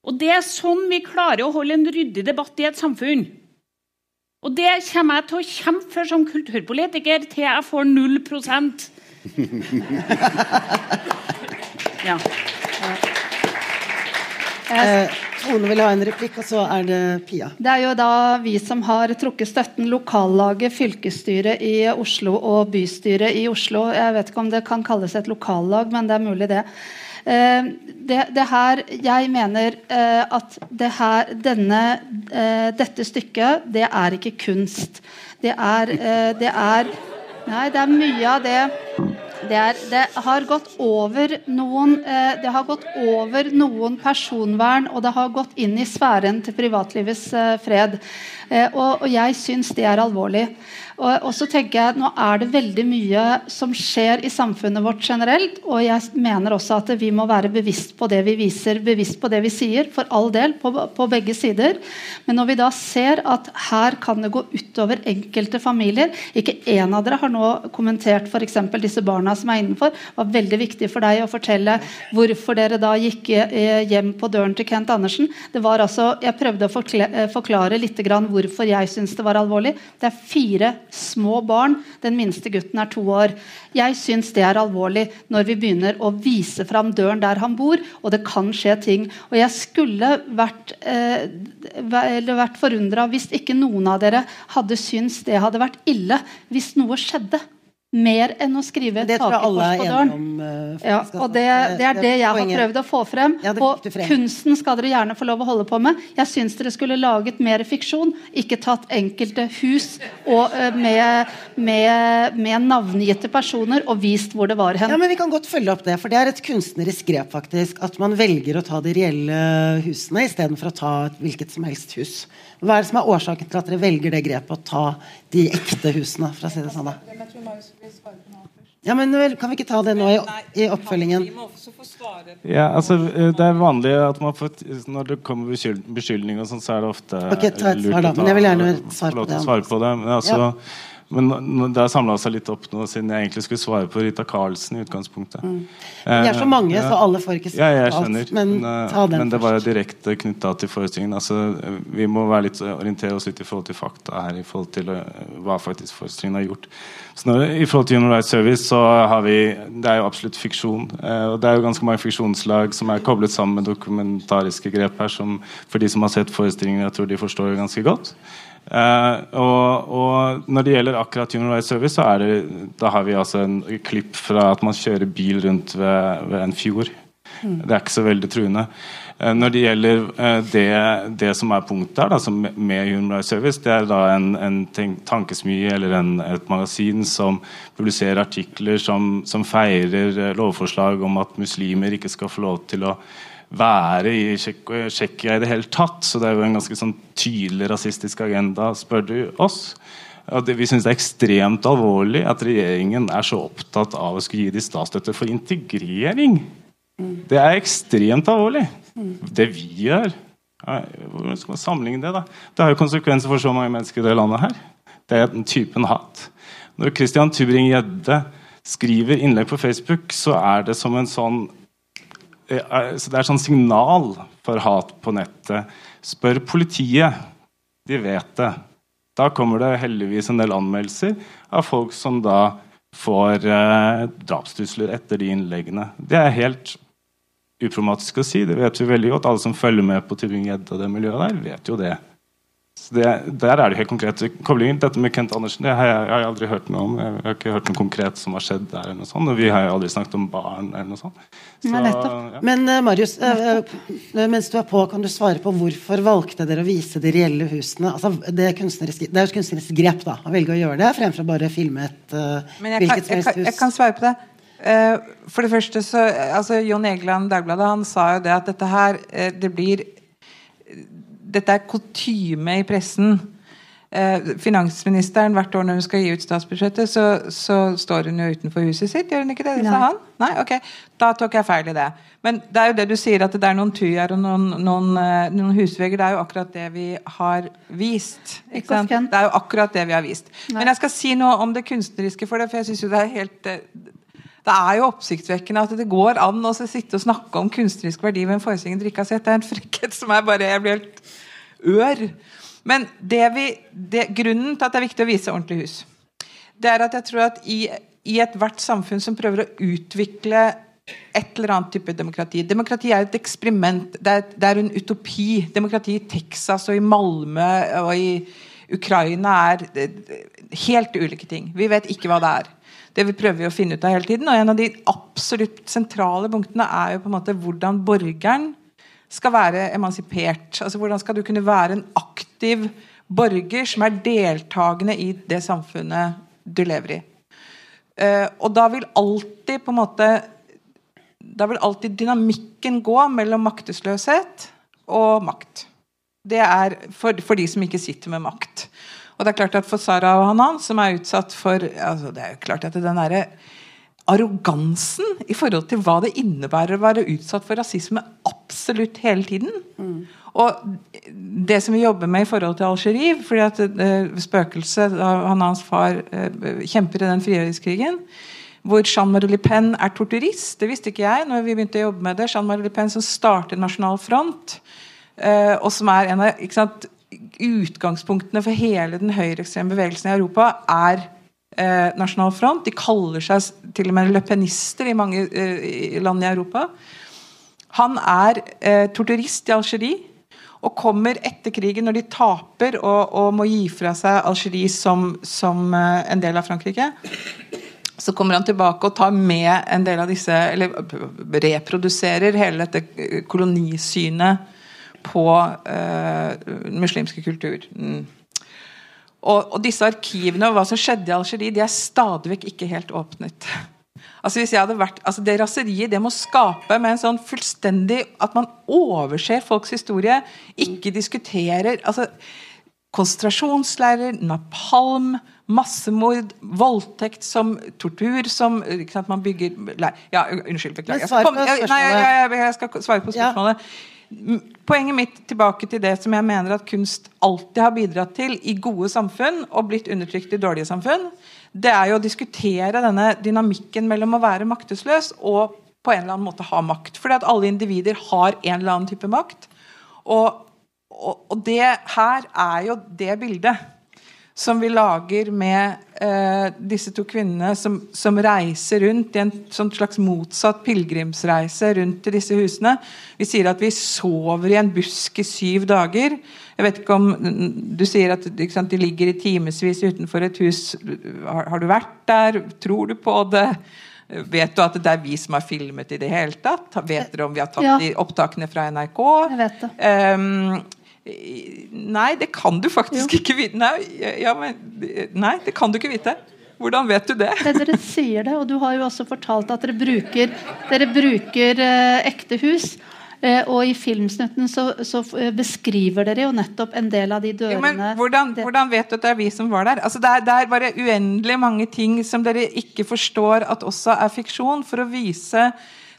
Og Det er sånn vi klarer å holde en ryddig debatt i et samfunn. Og det kommer jeg til å kjempe for som kulturpolitiker til jeg får null prosent. ja. Eh, Tone vil ha en replikk, og så er det Pia. Det er jo da vi som har trukket støtten, lokallaget, fylkesstyret i Oslo og bystyret i Oslo. Jeg vet ikke om det kan kalles et lokallag, men det er mulig, det. Eh, det, det her, jeg mener eh, at det her, denne, eh, dette stykket, det er ikke kunst. Det er, det er Nei, det er mye av det det, er, det, har gått over noen Det har gått over noen personvern, og det har gått inn i sfæren til privatlivets fred. Og, og, jeg syns det er alvorlig. Og, så tenker jeg Nå er det veldig mye som skjer i samfunnet vårt generelt. Og jeg mener også at vi må være bevisst på det vi viser, bevisst på det vi sier. For all del, på, på begge sider. Men når vi da ser at her kan det gå utover enkelte familier Ikke én av dere har nå kommentert f.eks. disse barna som er innenfor. Det var veldig viktig for deg å fortelle hvorfor dere da gikk eh, hjem på døren til Kent Andersen. Det var altså, Jeg prøvde å eh, forklare litt hvorfor jeg syns det var alvorlig. Det er fire små barn. Den minste gutten er to år. Jeg syns det er alvorlig når vi begynner å vise fram døren der han bor, og det kan skje ting. Og jeg skulle vært, eh, vært forundra hvis ikke noen av dere hadde syntes det hadde vært ille hvis noe skjedde mer enn å skrive et takkekors på døren. Om, uh, ja, og det, det, er det jeg har prøvd å få frem. Ja, og kunsten skal dere gjerne få lov å holde på med. Jeg syns dere skulle laget mer fiksjon, ikke tatt enkelte hus og, uh, med, med, med, navngitte personer og vist hvor det var hen. Ja, men Vi kan godt følge opp det, for det er et kunstnerisk grep faktisk, at man velger å ta de reelle husene istedenfor å ta et hvilket som helst hus. Hva er det som er årsaken til at dere velger det grepet å ta de ekte husene? for å si det sånn da? Ja, men Kan vi ikke ta det nå i, i oppfølgingen? Ja, altså, Det er vanlig at man får, når det kommer beskyldninger, sånn, så er det ofte Ok, ta et svar da, men jeg vil gjerne svare på det. Svare på det. Men altså, ja. Men det har samla seg litt opp nå, siden jeg egentlig skulle svare på Rita Karlsen. i utgangspunktet. Mm. Vi er så mange, eh, så alle får ikke svare ja, jeg skjønner, Men, men, ta den men det var jo direkte knytta til forestillingen. Altså, vi må være litt, orientere oss litt i forhold til fakta her, i forhold til uh, hva faktisk forestillingen har gjort. Så når, I forhold til Human Rights Service så har vi Det er jo absolutt fiksjon. Eh, og det er jo ganske mange fiksjonslag som er koblet sammen med dokumentariske grep her, som for de som har sett forestillingen, jeg tror de forstår ganske godt. Uh, og, og, når det gjelder akkurat Human Rights Service, så er det, da har vi altså en klipp fra at man kjører bil rundt ved, ved en fjord. Mm. Det er ikke så veldig truende. Uh, når det gjelder uh, det, det, som er punktet her, da, med Human Rights Service, det er da en, en tankesmie eller en, et magasin som publiserer artikler som, som feirer lovforslag om at muslimer ikke skal få lov til å være i Tsjekkia i det hele tatt. Så det er jo en ganske sånn tydelig rasistisk agenda, spør du oss. Det, vi syns det er ekstremt alvorlig at regjeringen er så opptatt av å skulle gi de statsstøtte for integrering. Det er ekstremt alvorlig. Det vi gjør Hvordan skal man sammenligne det? da? Det har jo konsekvenser for så mange mennesker i det landet her. Det er den typen hat. Når Christian Tubring-Gjedde skriver innlegg på Facebook, så er det som en sånn Eh, så det er sånn signal for hat på nettet. Spør politiet. De vet det. Da kommer det heldigvis en del anmeldelser av folk som da får eh, drapstrusler etter de innleggene. Det er helt uproblematisk å si. Det vet vi veldig godt. Alle som følger med på Tybring-Gjedde og det miljøet der, vet jo det. Det, der er det helt konkrete koblinger. Dette med Kent Andersen det har jeg, jeg har aldri hørt noe om. Jeg har ikke hørt noe konkret som har skjedd der. eller noe sånt, Og vi har jo aldri snakket om barn. eller noe sånt. Så, ja. Men uh, Marius, uh, uh, mens du er på, kan du svare på hvorfor valgte dere å vise de reelle husene? Altså, det, er kunstnerisk, det er et kunstnerisk grep da, å velge å gjøre det, fremfor å bare filme et hvilket som helst hus. Jeg kan svare på det. for det første så, altså Jon Egeland Dagbladet han sa jo det at dette her det blir dette er kutyme i pressen. Eh, finansministeren hvert år når hun skal gi ut statsbudsjettet, så, så, står hun jo utenfor huset sitt. Gjør hun ikke det? Det sa han? Nei, ok. Da tok jeg feil i det. Men det er jo det du sier, at det er noen tujaer og noen, noen, eh, noen, husvegger. Det er jo akkurat det vi har vist. Det er jo akkurat det vi har vist. Nei. Men jeg skal si noe om det kunstneriske for det, for jeg syns jo det er helt eh, det er jo oppsiktsvekkende at det går an å sitte og snakke om kunstnerisk verdi ved en forestilling dere ikke har sett. Det er en frekkhet som er bare Jeg blir helt ør. Men det vi, det, grunnen til at det er viktig å vise ordentlig hus, det er at jeg tror at i, i ethvert samfunn som prøver å utvikle et eller annet type demokrati Demokrati er et eksperiment. Det er, det er en utopi. Demokrati i Texas og i Malmö og i Ukraina er helt ulike ting. Vi vet ikke hva det er. Det vi prøver å finne ut av hele tiden. Og en av de absolutt sentrale punktene er jo på en måte hvordan borgeren skal være emansipert. Altså Hvordan skal du kunne være en aktiv borger som er deltakende i det samfunnet du lever i. Uh, og da vil alltid på en måte Da vil alltid dynamikken gå mellom maktesløshet og makt. Det er for, for de som ikke sitter med makt. Og det er klart at For Sara og Hanan, som er utsatt for altså det er jo klart at den der arrogansen i forhold til hva det innebærer å være utsatt for rasisme absolutt hele tiden. Mm. Og det som vi jobber med i forhold til Algerie fordi at uh, Spøkelset av hans far uh, kjemper i den frigjøringskrigen hvor Jean-Marie Le Pen er torturist. Det visste ikke jeg når vi begynte å jobbe med det. Jean-Marie Le Pen som starter Nasjonal Front, uh, og som er en av sant, utgangspunktene for hele den høyreekstreme bevegelsen i Europa, er eh, Nasjonal Front. De kaller seg til og med løpenister i mange eh, land i Europa. Han er eh, torturist i Algerie og kommer etter krigen, når de taper og, og må gi fra seg Algerie som, som eh, en del av Frankrike. Så kommer han tilbake og tar med en del av disse Eller reproduserer hele dette kolonisynet på uh, muslimske kultur. Mm. Og, og, disse arkivene og hva som skjedde i Algerie, de er stadig vekk ikke helt åpnet. Altså hvis jeg hadde vært, altså Det raseriet det må skape med en sånn fullstendig At man overser folks historie, ikke diskuterer altså Konsentrasjonsleirer, napalm, massemord, voldtekt som tortur som ikke sant, man bygger Ja, unnskyld, beklager. Kom, jeg, nei, jeg, jeg, jeg, skal svare på spørsmålet. Ja. Poenget mitt tilbake til det som jeg mener at kunst alltid har bidratt til i gode samfunn og blitt undertrykt i dårlige samfunn, det er jo å diskutere denne dynamikken mellom å være maktesløs og på en eller annen måte ha makt. Fordi at alle individer har en eller annen type makt. Og, og, og det her er jo det bildet som vi lager med eh, disse to kvinnene som, som, reiser rundt i en sånn slags motsatt pilegrimsreise rundt til disse husene. Vi sier at vi sover i en busk i syv dager. Jeg vet ikke om Du sier at sant, de ligger i timevis utenfor et hus. Har, har, du vært der? Tror du på det? Vet du at det er vi som har filmet i det hele tatt? Vet dere om vi har tatt ja. opptakene fra NRK? Jeg vet det. Um, Nei, det kan du faktisk jo. ikke vite. Nei, ja, men, nei, det kan du ikke vite. Hvordan vet du det? det? Dere sier det, og du har jo også fortalt at dere bruker, dere bruker eh, ekte hus. Eh, og i filmsnutten så, så, eh, beskriver dere jo nettopp en del av de dørene ja, men hvordan, hvordan, vet du at det er vi som var der? Altså, det, er, det er bare uendelig mange ting som dere ikke forstår at også er fiksjon, for å vise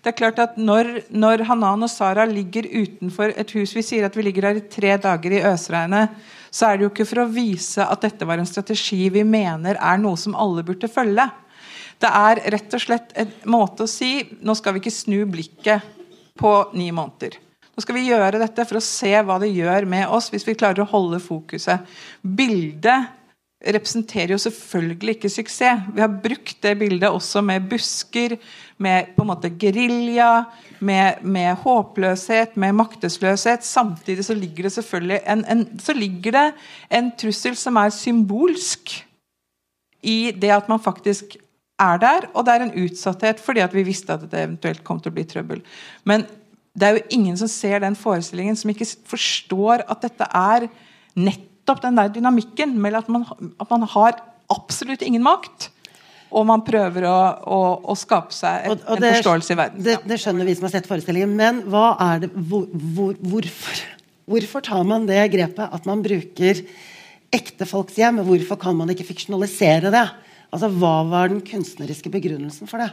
det er klart at når, når, Hanan og Sara ligger utenfor et hus Vi sier at vi ligger her i tre dager i øsregnet. Så er det jo ikke for å vise at dette var en strategi vi mener er noe som alle burde følge. Det er rett og slett en måte å si nå skal vi ikke snu blikket på ni måneder. Nå skal vi gjøre dette for å se hva det gjør med oss hvis vi klarer å holde fokuset. Bildet representerer jo selvfølgelig ikke suksess. Vi har brukt det bildet også med busker, med på en måte gerilja, med, med, håpløshet, med maktesløshet. Samtidig så ligger det selvfølgelig en, en, så ligger det en trussel som er symbolsk i det at man faktisk er der, og det er en utsatthet fordi at vi visste at det eventuelt kom til å bli trøbbel. Men det er jo ingen som ser den forestillingen, som ikke forstår at dette er nettopp den der dynamikken mellom at man, at man har absolutt ingen makt, og man prøver å, å, å skape seg et, og, og det, en forståelse i verden. Det, det, skjønner vi som har sett forestillingen. Men hva er det, hvor, hvor, hvorfor, hvorfor, tar man det grepet at man bruker ekte folks hjem? Hvorfor kan man ikke fiksjonalisere det? Altså, Hva var den kunstneriske begrunnelsen for det?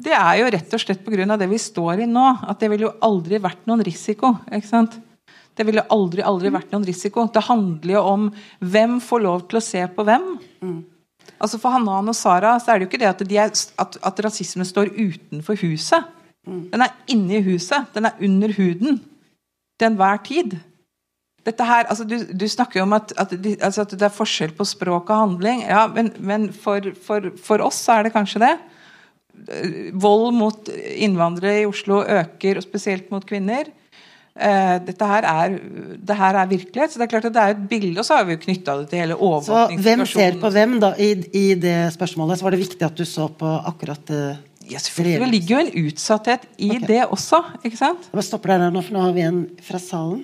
Det er jo rett og slett pga. det vi står i nå. At det ville jo aldri vært noen risiko. ikke sant? Det ville aldri, aldri vært noen risiko. Det handler jo om hvem får lov til å se på hvem. Mm. Altså For Hanan og Sara så er det jo ikke det at, de er, at, at rasismen står utenfor huset. Mm. Den er inni huset. Den er under huden til enhver tid. dette her, altså du, du snakker jo om at, at, de, altså at, det er forskjell på språk og handling. Ja, Men, men for, for, for, oss er det kanskje det. Vold mot innvandrere i Oslo øker, og spesielt mot kvinner. Uh, dette her er, det her er virkelighet. så Det er klart at det er et bilde, og så har vi jo knytta det til hele overvåkningssituasjonen. Så hvem ser på hvem, da? I, I, det spørsmålet så var det viktig at du så på akkurat det. Ja, selvfølgelig. Det ligger jo en utsatthet i okay. det også. ikke sant? Jeg stopper deg der nå, for nå har vi en fra salen.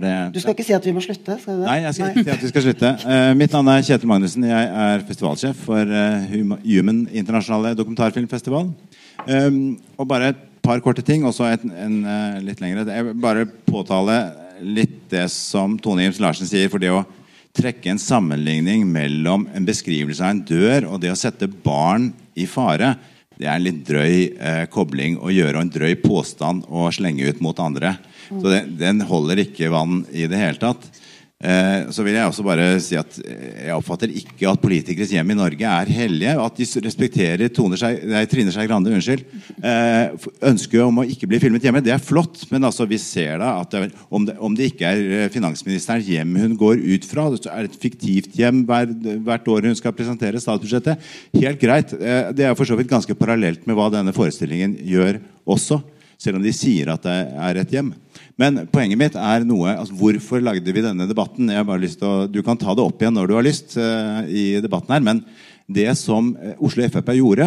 Det... Du skal ikke si at vi må slutte? Skal Nei, jeg skal ikke si at vi skal slutte. Uh, mitt navn er Kjetil Magnussen. Jeg er festivalsjef for uh, Human internasjonale dokumentarfilmfestival. Um, og bare par korte ting, og så en, uh, litt lengre. Jeg vil bare påtale litt det som Tone Jims Larsen sier. For det å trekke en sammenligning mellom en beskrivelse av en dør og det å sette barn i fare, det er en litt drøy eh, kobling å gjøre, og en drøy påstand å slenge ut mot andre. Så det, den holder ikke vann i det hele tatt. Eh, så vil jeg også bare si at jeg oppfatter ikke at politikeres hjem i Norge er hellige. At de respekterer seg, nei, Trine Skei Grande unnskyld, eh, ønsket om å ikke bli filmet hjemme. Det er flott, men altså, vi ser da at det, om, det, om, det, ikke er eh, finansministerens hjem hun går ut fra, det er et fiktivt hjem hver, hvert år hun skal presentere statsbudsjettet, helt greit. Eh, det er for så vidt ganske parallelt med hva denne forestillingen gjør også. Selv om de sier at det er et hjem. Men poenget mitt er noe altså Hvorfor lagde vi denne debatten? Jeg har bare lyst til å, Du kan ta det opp igjen når du har lyst uh, i debatten her. Men det som eh, Oslo Frp gjorde,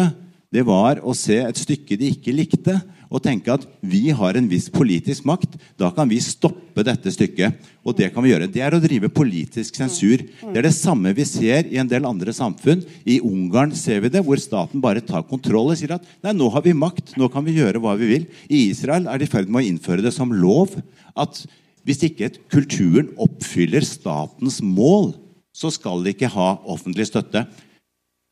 det var å se et stykke de ikke likte, og tenke at vi har en viss politisk makt. Da kan vi stoppe dette stykket. Og det kan vi gjøre. Det er å drive politisk sensur. Det er det samme vi ser i en del andre samfunn. I Ungarn ser vi det, hvor staten bare tar kontroll og sier at nei, nå har vi makt, nå kan vi gjøre hva vi vil. I Israel er de i ferd med å innføre det som lov at hvis ikke kulturen oppfyller statens mål, så skal de ikke ha offentlig støtte.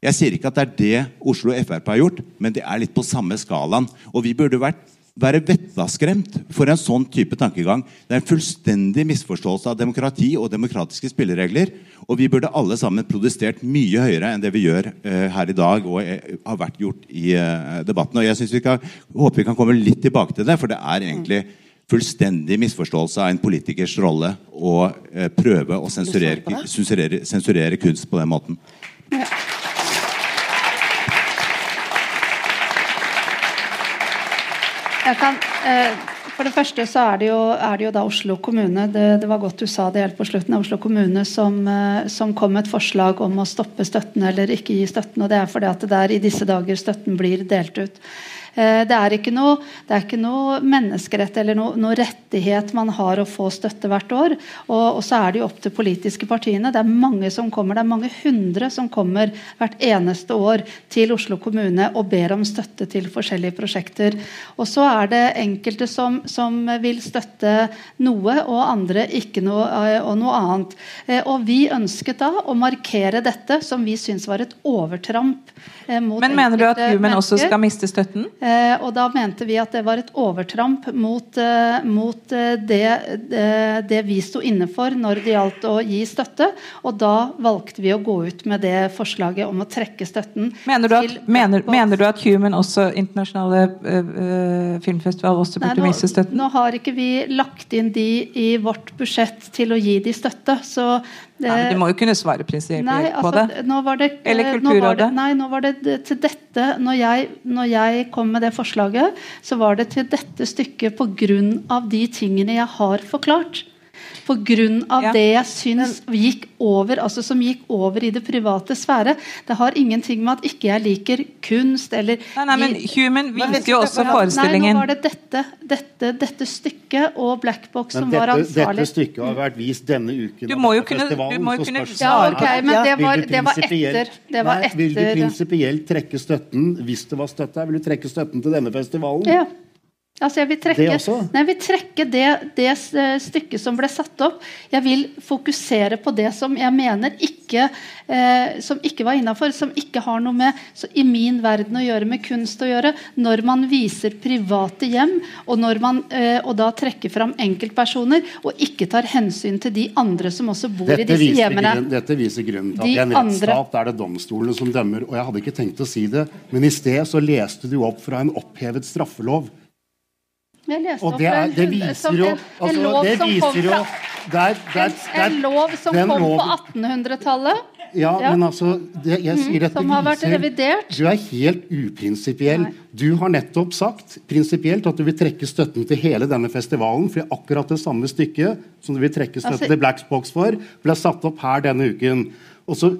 Jeg sier ikke at det er det Oslo Frp har gjort, men det er litt på samme skalaen. Og vi burde vært, være vettaskremt for en sånn type tankegang. Det er en fullstendig misforståelse av demokrati og demokratiske spilleregler. Og vi burde alle sammen protestert mye høyere enn det vi gjør uh, her i dag og uh, har vært gjort i uh, debatten. Og jeg vi kan, håper vi kan komme litt tilbake til det, for det er egentlig fullstendig misforståelse av en politikers rolle å prøve å sensurere, sensurere, sensurere kunst på den måten. Jeg kan, eh, for det første så er det jo, er det jo da Oslo kommune det, det, var godt du sa det helt på slutten, Oslo kommune som, eh, som, kom med et forslag om å stoppe støtten eller ikke gi støtten. og Det er fordi at det er i disse dager støtten blir delt ut. Eh, det er ikke noe, er ikke noe menneskerett eller noe, noe, rettighet man har å få støtte hvert år. Og, og, så er det jo opp til politiske partiene. Det er mange som kommer, det er mange hundre som kommer hvert eneste år til Oslo kommune og ber om støtte til forskjellige prosjekter. Og så er det enkelte som, som vil støtte noe, og andre ikke noe, eh, og noe annet. Eh, og vi ønsket da å markere dette, som vi syns var et overtramp mot Men mener du at Human også skal miste støtten? Eh, og da mente vi at det var et overtramp mot, eh, mot eh, det, det, vi sto inne for når det gjaldt å gi støtte. Og da valgte vi å gå ut med det forslaget om å trekke støtten. Mener du at, mener, mener du at Human, også internasjonale uh, filmfestival, også burde miste støtten? Nå har ikke vi lagt inn de i vårt budsjett til å gi de støtte. så det, nei, du må jo kunne svare prinsipielt altså, på det. Nå var det Eller Kulturrådet. Nei, nå var det til dette når jeg, når jeg kom med det forslaget, så var det til dette stykket pga. de tingene jeg har forklart. Pga. Ja. det jeg syns gikk over, altså som gikk over i det private sfære. Det har ingenting med at ikke jeg liker kunst eller Nei, nei men Human viste jo også forestillingen. Nei, nå var det dette, dette, dette stykket og Black Box som dette, var ansvarlig. Dette stykket har vært vist denne uken. Du må jo kunne, du må jo kunne ja, okay, men det var, det var etter. Det var nei. Vil du prinsipielt trekke støtten hvis det var støtte her? Vil du trekke støtten til denne festivalen? Ja. Altså jeg vil trekke, det, nei, jeg vil trekke det, det, stykket som ble satt opp. Jeg vil fokusere på det som jeg mener ikke, eh, som ikke var innafor. Som ikke har noe med i min verden å gjøre, med kunst å gjøre. Når man viser private hjem, og, når man, eh, og da trekker fram enkeltpersoner, og ikke tar hensyn til de andre som også bor dette i disse hjemmene. Grunn, dette viser grunnen til at i en rettsstat er det domstolene som dømmer. Og jeg hadde ikke tenkt å si det, men i sted så leste du opp fra en opphevet straffelov Jeg leste Og opp det, er, en- det viser jo en- en altså, lov Det som kom fra- der, der, En, en lov som kom lov, på 1800-tallet. Ja, Ja. men altså det, Jeg sier at som har vært revidert. Du er helt uprinsipiell. Du har nettopp sagt prinsipielt at du vil trekke støtten til hele denne festivalen. For akkurat det samme stykket som du vil trekke støtten Altså- til Black Box for, ble satt opp her denne uken. Og så,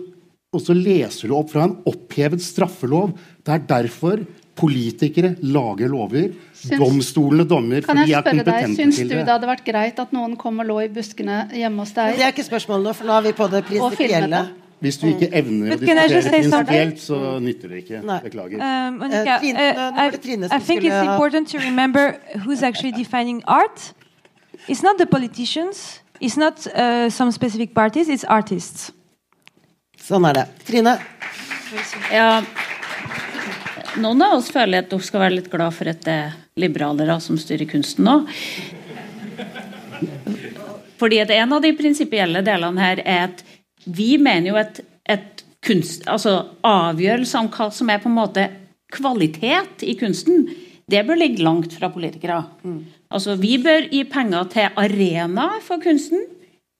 og så leser du opp fra en opphevet straffelov. Det er derfor politikere lager lover. Syns- domstolene dommer, Kan de jeg er spørre deg, Syns du det hadde vært greit at noen kom og lå i buskene hjemme hos deg? Det er ikke spørsmålet nå, for nå er vi på det prinsipielle. Hvis du ikke evner å diskutere prinsipielt, så nytter det ikke. Beklager. Um, Monica, Trine- uh, I, I think it's important to remember who's actually defining art. It's not the politicians. It's not uh, some specific parties. It's artists. Sånn er det. Trine? Ja, noen av oss føler at dere skal være litt glad for at det er liberalere som styrer kunsten nå. Fordi at En av de prinsipielle delene her er at vi mener jo at, at kunst, altså avgjørelse om hva som er på en måte kvalitet i kunsten, det bør ligge langt fra politikere. Altså Vi bør gi penger til arenaer for kunsten.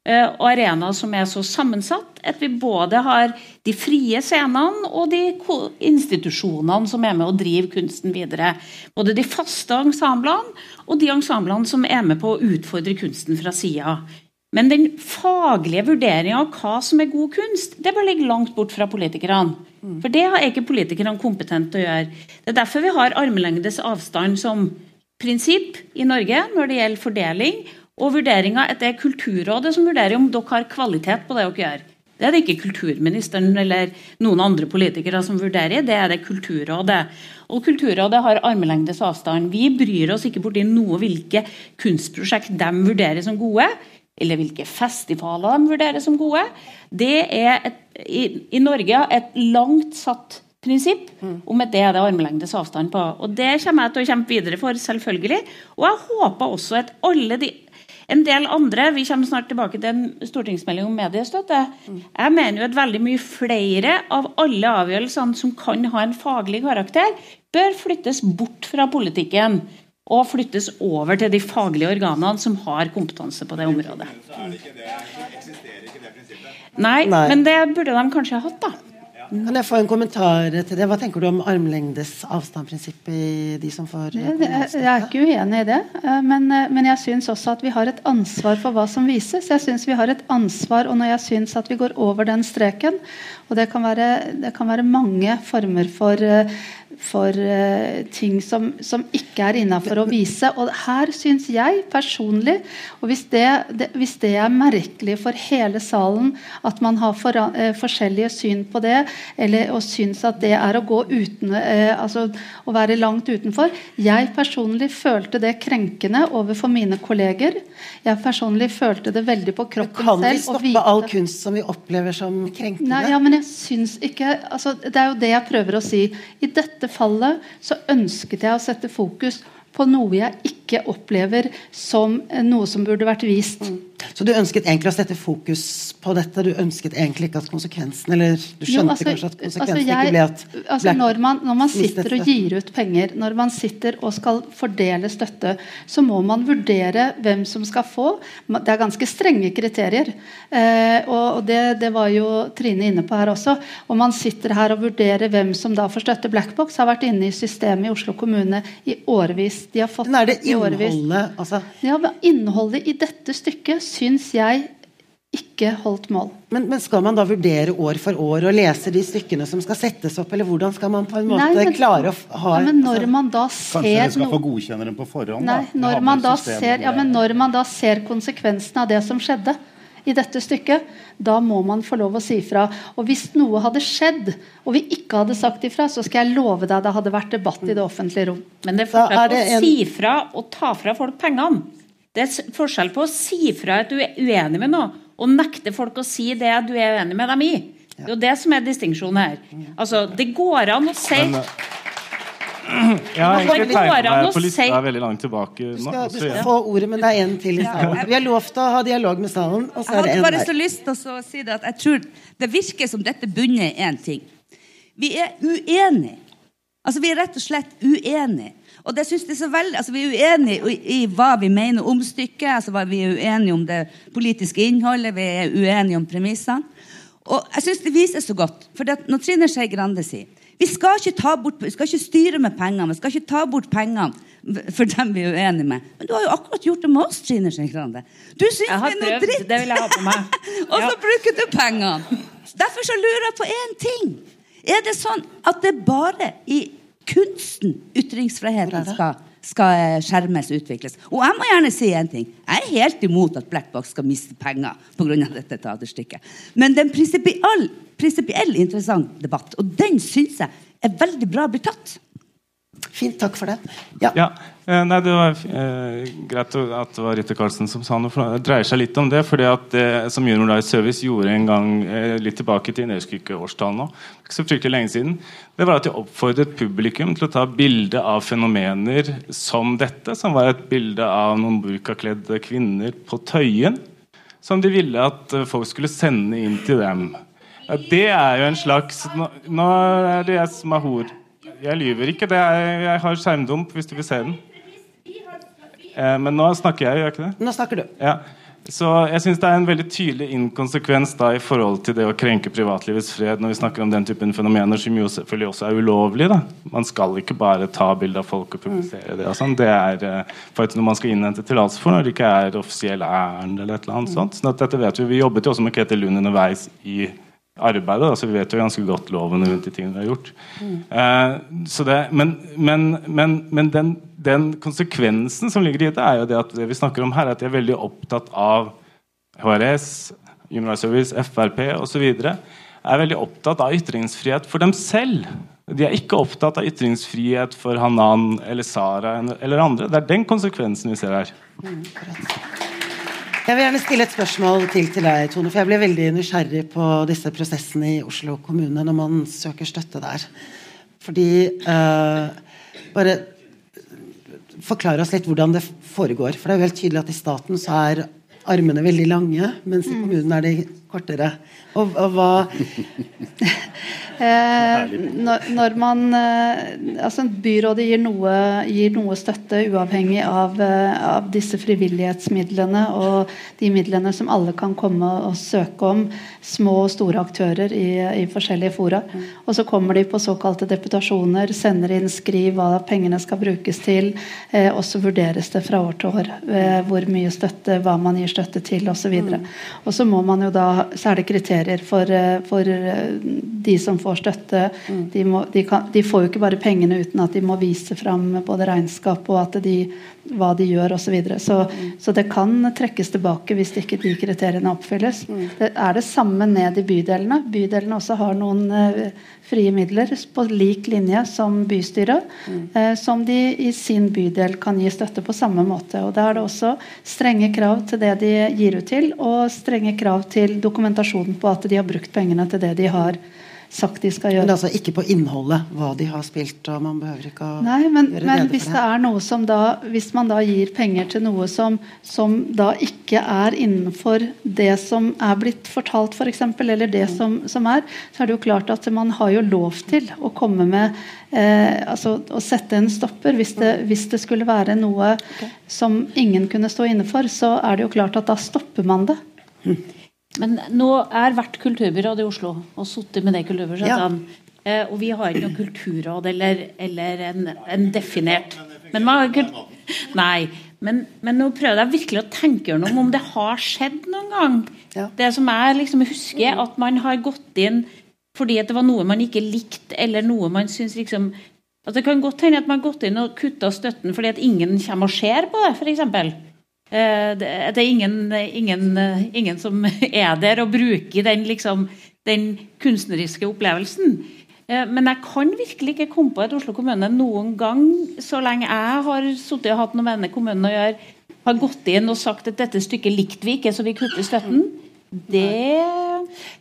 Eh, Og arenaer som er så sammensatt at vi både har de frie scenene og de institusjonene som er med å drive kunsten videre. Både de faste ensemblene og de ensemblene som er med på å utfordre kunsten fra sida. Men den faglige vurderinga av hva som er god kunst, det bør ligge langt bort fra politikerne. For det er ikke politikerne kompetente til å gjøre. Det er derfor vi har armlengdes avstand som prinsipp i Norge når det gjelder fordeling og vurderinga at det er Kulturrådet som vurderer om dere har kvalitet på det dere gjør. Det er det ikke kulturministeren eller noen andre politikere som vurderer, det er det Kulturrådet. Og Kulturrådet har armlengdes avstand. Vi bryr oss ikke borti noe hvilke kunstprosjekt de vurderer som gode, eller hvilke festivaler de vurderer som gode. Det er et, i, i Norge et langt satt prinsipp om at det er det armlengdes avstand på. Og Det kommer jeg til å kjempe videre for, selvfølgelig. Og jeg håper også at alle de en del andre, Vi kommer snart tilbake til en stortingsmelding om mediestøtte. Jeg mener jo at veldig mye flere av alle avgjørelsene som kan ha en faglig karakter, bør flyttes bort fra politikken og flyttes over til de faglige organene som har kompetanse på det området. Nei, Nei. men det burde de kanskje ha hatt, da. Kan jeg få en kommentar til det? Hva tenker du om armlengdes avstand-prinsippet i de som får Jeg, er ikke uenig i det, eh, men, eh, men jeg syns også at vi har et ansvar for hva som vises. Jeg synes vi har et ansvar, og når jeg syns at vi går over den streken Og det kan være, det kan være mange former for, eh, for uh, ting som, som ikke er innafor å vise. Og her syns jeg personlig, og hvis det, det, hvis det er merkelig for hele salen at man har for, uh, forskjellige syn på det, eller og syns at det er å gå uten uh, altså å være langt utenfor Jeg personlig følte det krenkende overfor mine kolleger. Jeg personlig følte det veldig på kroppen selv. Kan vi stoppe vite- all kunst som vi opplever som krenkende? Nei, ja, men jeg syns ikke altså, Det er jo det jeg prøver å si. I dette fallet så ønsket jeg å sette fokus på noe jeg ikke opplever som eh, noe som burde vært vist. Så du ønsket egentlig å sette fokus på dette? Du ønsket egentlig ikke at konsekvensen Eller du Jo, skjønte altså- kanskje at konsekvensen altså, jeg- ikke ble at altså, når, man, når man sitter og gir ut penger, når man sitter og skal fordele støtte, så må man vurdere hvem som skal få. Det er ganske strenge kriterier. Eh, og og det, det var jo Trine inne på her også. Og man sitter her og vurderer hvem som da får støtte. Blackbox har vært inne i systemet i Oslo kommune i årevis. De har fått Men er det i årevis. innholdet altså, Ja, Innholdet i dette stykket syns jeg ikke holdt mål. men, men skal man da vurdere år for år og lese de stykkene som skal settes opp, eller hvordan skal man på en måte Nei, men- klare å ha ja, men når altså, man da Kanskje ser dere skal få godkjenne dem på forhånd? Nei, da. når man, da ser, ja, men når man da ser konsekvensene av det som skjedde i dette stykket, da må man få lov å si ifra. Og hvis noe hadde skjedd, og vi ikke hadde sagt ifra, så skal jeg love deg det hadde vært debatt i det offentlige rom. Men det er forskjell på å en- si fra og ta fra folk pengene. Det er forskjell på å si fra at du er uenig med noe, og nekte folk å si det du er uenig med dem i. Det er jo det som er distinksjonen her. Altså, det går an å si Men, eh, Jeg har Det egentlig tegnet meg på lista si- veldig langt tilbake du skal, du skal få ordet, men det er en til i salen. Vi har lovt å ha dialog med salen, og så Jeg er det hadde bare så lyst til å si det at jeg tror det virker som dette bunner i én ting. Vi er uenige. Altså, Vi er rett og slett uenige. Og det synes jeg er så veldig, altså Vi er uenige i, i hva vi mener om stykket, altså hva vi er uenige om det politiske innholdet, vi er uenige om premissene. Og jeg synes det viser så godt. For når Trine Skei Grande sier vi skal ikke ta bort, vi skal ikke styre med pengene, vi skal ikke ta bort pengene for dem vi er uenige med. Men du har jo akkurat gjort det med oss, Trine Skei Grande. Du syns det er noe dritt! Det vil jeg ha på meg. og så bruker du pengene! Derfor så lurer jeg på én ting. Er det sånn at det bare i kunsten ytringsfriheten skal skal eh, skjermes og utvikles. Og jeg må gjerne si en ting. Jeg er helt imot at Black Box skal miste penger pga. dette teaterstykket. Men det er en prinsipiell interessant debatt, og den syns jeg er veldig bra blitt tatt. Fint, takk for det. Ja. ja eh, nei, Det var eh, greit at det var Ritter Karlsen som sa noe. for Det dreier seg litt om det. at det som Junior Life Service gjorde en gang eh, litt tilbake til årstall nå, ikke så fryktelig lenge siden, det var at de oppfordret publikum til å ta bilde av fenomener som dette, som var et bilde av noen burkakledde kvinner på Tøyen, som de ville at eh, folk skulle sende inn til dem. Ja, det er jo en slags Nå, nå er det jeg som er hor. Jeg lyver ikke. Er, jeg har skjermdump hvis du vil se den. Eh, men nå snakker jeg, gjør jeg ikke det? Nå snakker du. Ja. Så jeg syns det er en veldig tydelig inkonsekvens da i forhold til det å krenke privatlivets fred når vi snakker om den typen fenomener som jo selvfølgelig også er ulovlig. da. Man skal ikke bare ta bilde av folk og publisere det. og sånn. Det er eh, faktisk noe man skal innhente tillatelse for når det ikke er offisiell ærend eller et eller annet sånt. Så dette vet Vi Vi jobbet jo også med Ketil Lund underveis i arbeidet. Altså, vi vet jo ganske godt loven rundt de tingene vi har gjort. Mm. Uh, det, men, men, men, men den, den, konsekvensen som ligger i det, er jo det at det vi snakker om her, er at de er veldig opptatt av HRS, Human Rights Service, Frp osv. Er veldig opptatt av ytringsfrihet for dem selv. De er ikke opptatt av ytringsfrihet for Hanan eller Sara eller andre. Det er den konsekvensen vi ser her. Mm, jeg vil gjerne stille et spørsmål til til deg, Tone. For jeg ble veldig nysgjerrig på disse prosessene i Oslo kommune når man søker støtte der. Fordi uh, Bare forklare oss litt hvordan det foregår. For det er jo helt tydelig at i staten så er armene veldig lange, mens i mm. kommunen er de kortere. Og, og hva eh, når, man eh, altså Byrådet gir noe, gir noe støtte uavhengig av, eh, av, disse frivillighetsmidlene og de midlene som alle kan komme og søke om, små og store aktører i, i forskjellige fora. Og så kommer de på såkalte deputasjoner, sender inn skriv hva pengene skal brukes til, eh, og så vurderes det fra år til år eh, hvor mye støtte, hva man gir støtte til osv. Mm. og så må man jo da, så er det kriterier for, eh, for eh, de som får støtte. Mm. De, må, de, kan, de, får jo ikke bare pengene uten at de må vise fram både regnskap og at de, hva de gjør osv. Så, videre. så mm. Så det kan trekkes tilbake hvis ikke de kriteriene oppfylles. Mm. Det er det samme ned i bydelene. Bydelene også har noen uh, frie midler på lik linje som bystyret, eh, som de i sin bydel kan gi støtte på samme måte. Og Da er det også strenge krav til det de gir ut til, og strenge krav til dokumentasjonen på at de har brukt pengene til det de har sagt de skal gjøre. Men altså ikke på innholdet, hva de har spilt? og man behøver ikke å Nei, men, gjøre men hvis det er noe som da Hvis man da gir penger til noe som, som da ikke er innenfor det som er blitt fortalt, f.eks., for eksempel, eller det som, som, er, så er det jo klart at man har jo lov til å komme med eh, altså å sette en stopper. Hvis det, hvis det skulle være noe okay. som ingen kunne stå inne for, så er det jo klart at da stopper man det. Mm. Men nå er hvert kulturbyråd i Oslo og sittet med det kulturbudsjettet. Ja. Eh, og vi har ikke noe kulturråd eller, eller en, en, definert men man, Nei. Men, men, nå prøvde jeg virkelig å tenke gjennom om det har skjedd noen gang. Ja. Det som jeg liksom husker, at man har gått inn fordi at det var noe man ikke likte, eller noe man syns liksom at Det kan godt hende at man har gått inn og kutta støtten fordi at ingen kommer og ser på det, f.eks. Eh, det er ingen, ingen, ingen, som er der og bruker den, liksom, den kunstneriske opplevelsen. Eh, men jeg kan virkelig ikke komme på at Oslo kommune noen gang, så lenge jeg har sittet og hatt noe med denne kommunen å gjøre, har gått inn og sagt at dette stykket likte vi ikke, så vi kutter støtten. Det,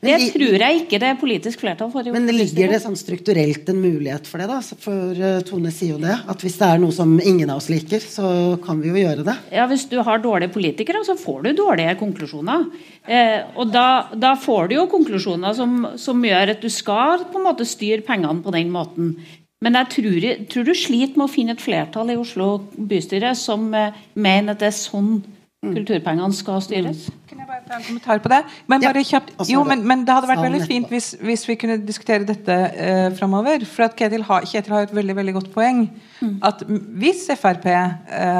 det tror jeg ikke det er politisk flertall for. Men ligger det sånn strukturelt en mulighet for det? da? For uh, Tone sier jo det. At hvis det er noe som ingen av oss liker, så kan vi jo gjøre det. Ja, Hvis du har dårlige politikere, så får du dårlige konklusjoner. Eh, og da, da, får du jo konklusjoner som, som, gjør at du skal på en måte styre pengene på den måten. Men jeg tror, tror, du sliter med å finne et flertall i Oslo bystyre som eh, mener at det er sånn mm. kulturpengene skal styres. Mm. En kommentar på det? Men, bare kjapt, jo, men, men det hadde vært veldig fint hvis, hvis vi kunne diskutere dette uh, framover. For at Ketil har, Kjetil har et veldig veldig godt poeng. Mm. At hvis Frp uh,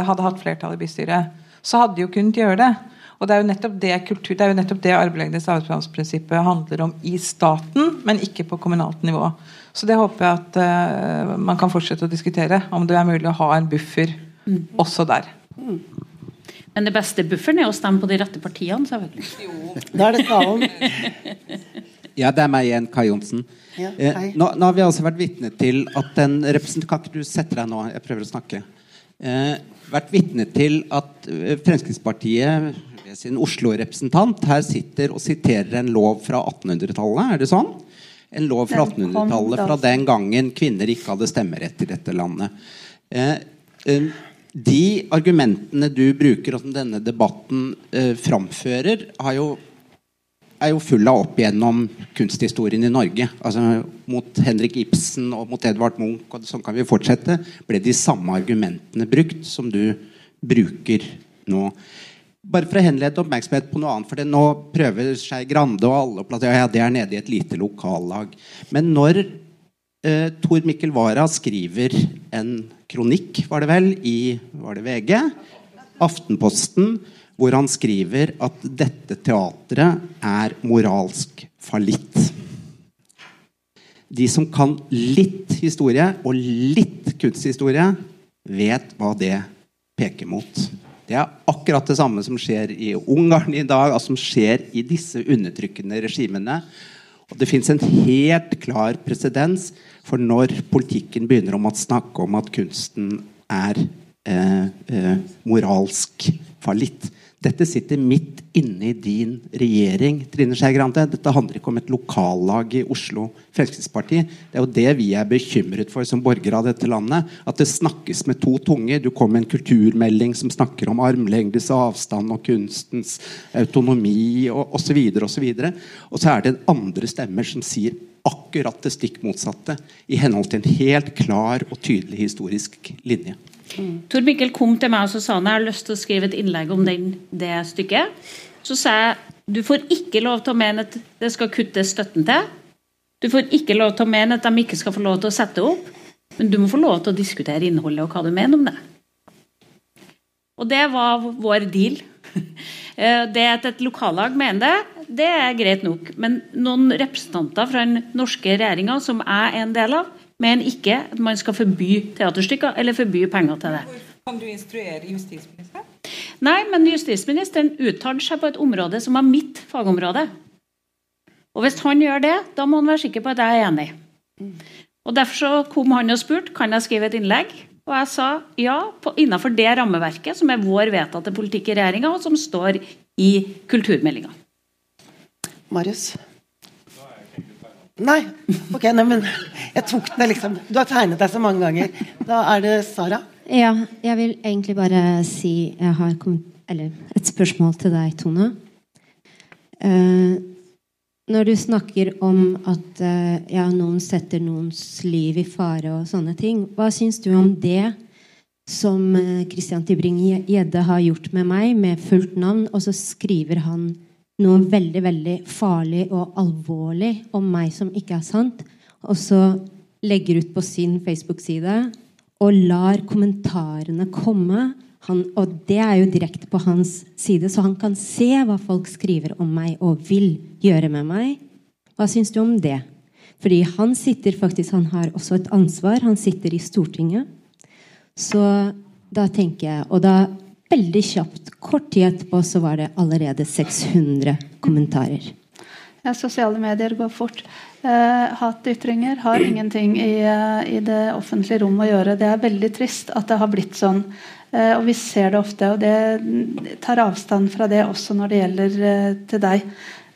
hadde hatt flertall i bystyret, så hadde de jo kunnet gjøre det. Og det er jo nettopp det, kultur, det, er jo nettopp det armlengdes avstandsprinsippet handler om i staten, men ikke på kommunalt nivå. Så det håper jeg at uh, man kan fortsette å diskutere. Om det er mulig å ha en buffer mm. også der. Mm. Men det beste bufferen er å stemme på de rette partiene, selvfølgelig. Da er det talen. ja, det er meg igjen, Kai Johnsen. Ja, eh, nå, nå, har vi altså vært vitne til at en representant Kan ikke du sette deg nå? Jeg prøver å snakke. Eh, vært vitne til at Fremskrittspartiet Fremskrittspartiet sin Oslo-representant her sitter og siterer en lov fra 1800-tallet. Er det sånn? En lov fra 1800-tallet fra den gangen kvinner ikke hadde stemmerett i dette landet. Eh, eh, de argumentene du bruker, og som denne debatten eh, framfører, jo, er jo full av opp gjennom kunsthistorien i Norge. Altså, mot Henrik Ibsen og mot Edvard Munch, og sånn kan vi fortsette, ble de samme argumentene brukt som du bruker nå bare for å henlede oppmerksomhet på noe annet. For nå prøver Skei Grande og alle å ja, det er nede i et lite lokallag. Men når eh, Tor Mikkel Wara skriver en kronikk, var det vel, i var det VG, Aftenposten, hvor han skriver at dette teatret er moralsk fallitt. De som kan litt historie og litt kunsthistorie, vet hva det peker mot. Det er akkurat det samme som skjer i Ungarn i dag, altså som skjer i disse undertrykkende regimene. Og det fins en helt klar presedens for når politikken begynner om å snakke om at kunsten er eh, eh, moralsk fallitt. Dette sitter midt inne i din regjering. Trine Skei Grande. Dette handler ikke om et lokallag i Oslo Fremskrittsparti. Det er jo det vi er bekymret for som borgere av dette landet. At det snakkes med to tunger. Du kom med en kulturmelding som snakker om armlengdes avstand og kunstens autonomi og osv. Og, så videre, og, så er det andre stemmer som sier akkurat det stikk motsatte. I henhold til en helt klar og tydelig historisk linje. Mm. Tor Mikkel kom til meg og så sa han jeg har lyst til å skrive et innlegg om den, det stykket. Så sa jeg du får ikke lov til å mene at det skal kuttes støtten til. Du får ikke lov til å mene at de ikke skal få lov til å sette opp. Men du må få lov til å diskutere innholdet og hva du mener om det. Og det var vår deal. Eh, det at et lokallag mener det, det er greit nok. Men noen representanter fra den norske regjeringa, som jeg er en del av, mener ikke at man skal forby teaterstykker eller forby penger til det. Kan du instruere justisministeren? Nei, men justisministeren uttalte seg på et område som var mitt fagområde. Og hvis han gjør det, da må han være sikker på at jeg er enig. Og Derfor så kom han og spurte kan jeg skrive et innlegg. Og jeg sa ja, på, innenfor det rammeverket som er vår vedtatte politikk i regjeringa, og som står i kulturmeldinga. Marius? Nei. Ok, nei, men jeg tok det liksom Du har tegnet deg så mange ganger. Da er det Sara. Ja, jeg vil egentlig bare si Jeg har eller, et spørsmål til deg, Tone. Uh, når du snakker om at uh, ja, noen setter noens liv i fare og sånne ting, hva syns du om det som Christian Tybring-Gjedde har gjort med meg, med fullt navn, og så skriver han noe veldig, veldig farlig og alvorlig om meg som ikke er sant, og så legger ut på sin Facebook-side og lar kommentarene komme. Han, og det er jo direkte på hans side, så han kan se hva folk skriver om meg og vil gjøre med meg. Hva syns du om det? Fordi han sitter faktisk, han har også et ansvar. Han sitter i Stortinget. Så da tenker jeg Og da veldig kjapt. Kort tid etterpå så var det allerede 600 kommentarer. Ja, sosiale medier går fort. Eh, hatytringer har ingenting i, eh, i, det offentlige rom å gjøre. Det er veldig trist at det har blitt sånn. Eh, og vi ser det ofte. Og det tar avstand fra det også når det gjelder eh, til deg.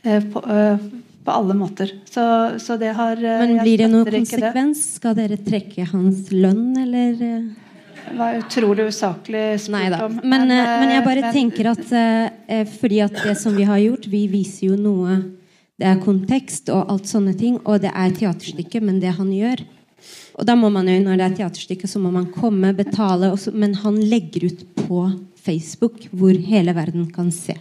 Eh, på, eh, på, alle måter. Så, så det har Men blir det noen konsekvens? Skal dere trekke hans lønn, eller? Var utrolig usaklig spurt om. Men, men, eh, men, jeg bare men, tenker at eh, fordi at det som vi har gjort, vi viser jo noe Det er kontekst og alt sånne ting, og det er teaterstykket, men det han gjør, Og da må man jo, når det er teaterstykke, så må man komme, betale. Også, men han legger ut på Facebook, hvor hele verden kan se.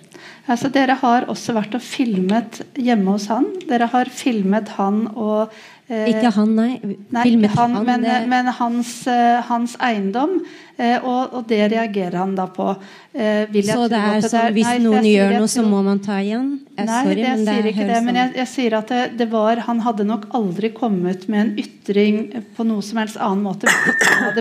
Altså, dere har også vært og filmet hjemme hos han. Dere har filmet han og eh, Ikke han, nei. nei ikke han, han men, men hans, uh, hans, eiendom. Uh, og, og, det reagerer han da på. Uh, så det er sånn hvis nei, noen gjør noe, så må man ta igjen? Nei, sorry, jeg sier ikke det. Men jeg, jeg sier at det, det, var Han hadde nok aldri kommet med en ytring på noe som helst annen måte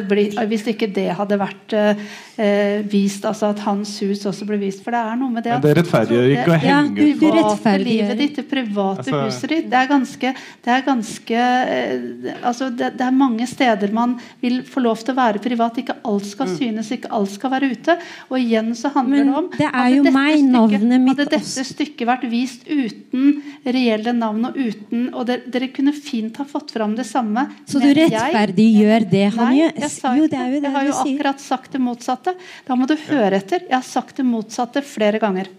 blitt, hvis ikke det hadde vært eh, vist, altså at hans hus også ble vist. For det er noe med det Men det rettferdiggjør ikke å henge ja, private livet ditt, det private altså, huset ditt. Det er ganske, det er, ganske eh, altså det, det, er mange steder man vil få lov til å være privat. Ikke alt skal mm. synes, ikke alt skal være ute. Og igjen så handler Men det om det er jo meg, stykket, mitt Hadde dette stykket vært vist uten reelle navn og uten Og dere, dere kunne fint ha fått fram det samme. Så du rettferdiggjør det han gjør? Jo, det er jo det jeg har jo akkurat sagt det motsatte. Da må du høre etter. Jeg har sagt det motsatte flere ganger.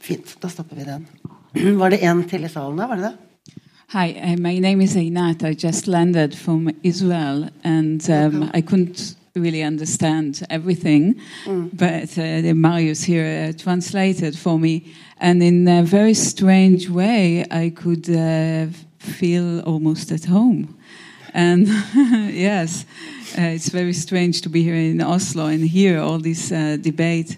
Fint. Da stopper vi den. Var det en til i salen da? Var det det? Hi, uh, my name is Einat. I just landed from Israel and um, I couldn't really understand everything, mm. but uh, Marius here uh, translated for me. And in a very strange way, I could uh, feel almost at home. And yes, uh, it's very strange to be here in Oslo and hear all this uh, debate.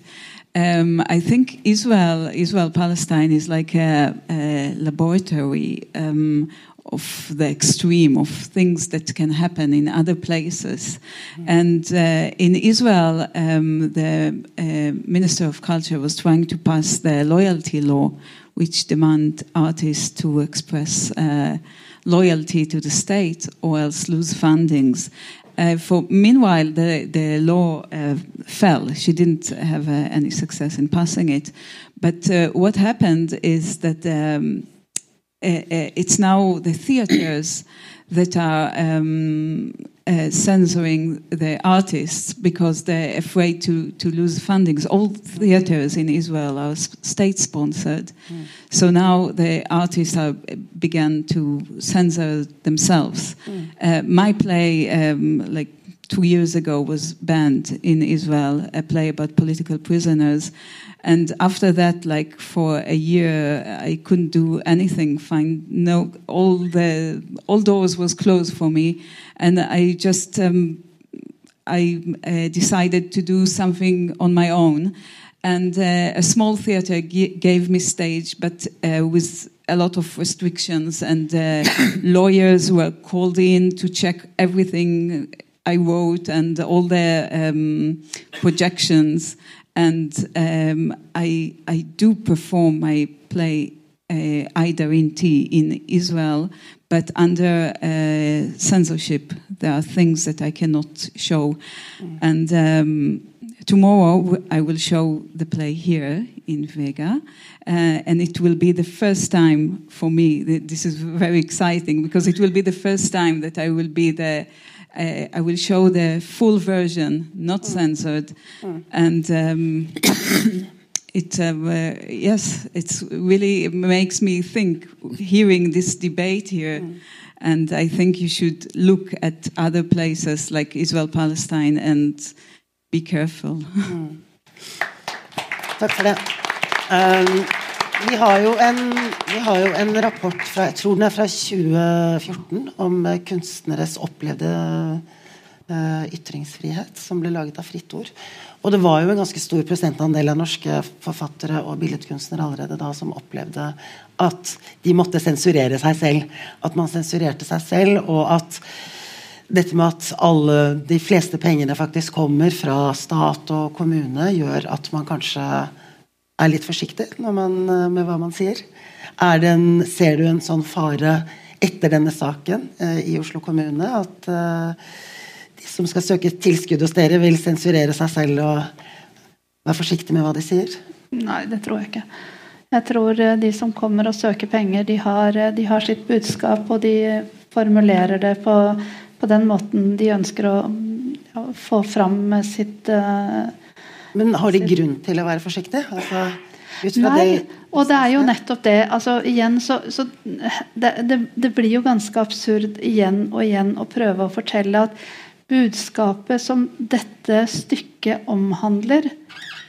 Um, I think Israel, Israel Palestine is like a, a laboratory um, of the extreme of things that can happen in other places. And uh, in Israel, um, the uh, Minister of Culture was trying to pass the loyalty law, which demand artists to express uh, loyalty to the state or else lose fundings. Uh, for meanwhile, the the law uh, fell. She didn't have uh, any success in passing it. But what happened is that um, it's now the theaters that are um, uh, censoring the artists because they're afraid to, to lose fundings. All theaters in Israel are state sponsored. Mm. So now the artists have began to censor themselves. Mm. Uh, my play, um, like two years ago, was banned in Israel, a play about political prisoners. And after that, like for a year, I couldn't do anything. Find no, all the all doors was closed for me, and I just um, I uh, decided to do something on my own. And uh, a small theater gave me stage, but uh, with a lot of restrictions, and uh, lawyers were called in to check everything I wrote and all the um, projections and um, I, I do perform my play uh, Ida Rinti in Israel, but under uh, censorship. There are things that I cannot show. Mm. And um, tomorrow I will show the play here in Vega, uh, and it will be the first time for me. This is very exciting because it will be the first time that I will be the I, I, will show the full version, not mm. censored, mm. and um, it uh, yes, it really makes me think. Hearing this debate here, mm. and I think you should look at other places like Israel, Palestine, and be careful. Takk for det. Vi har, en, vi har jo en rapport fra jeg tror den er fra 2014 om eh, kunstneres opplevde uh, ytringsfrihet, som ble laget av Fritt Ord. Og det var jo en ganske stor prosentandel av norske forfattere og billedkunstnere allerede da som opplevde at de måtte sensurere seg selv. At man sensurerte seg selv, og at dette med at alle, de fleste pengene faktisk kommer fra stat og kommune, gjør at man kanskje er litt forsiktig man, eh, med hva man sier. En, ser du en sånn fare etter denne saken eh, i Oslo kommune? At eh, de som skal søke tilskudd hos dere, vil sensurere seg selv og være forsiktige med hva de sier? Nei, det tror jeg ikke. Jeg tror eh, de som kommer og søker penger, de har, eh, de har sitt budskap, og de formulerer det på, på den måten de ønsker å ja, få fram sitt uh, men har de grunn til å være forsiktige? Altså Nei, og det er jo nettopp det. altså igjen så, så det, det, det, blir jo ganske absurd igjen og igjen å prøve å fortelle at budskapet som dette stykket omhandler,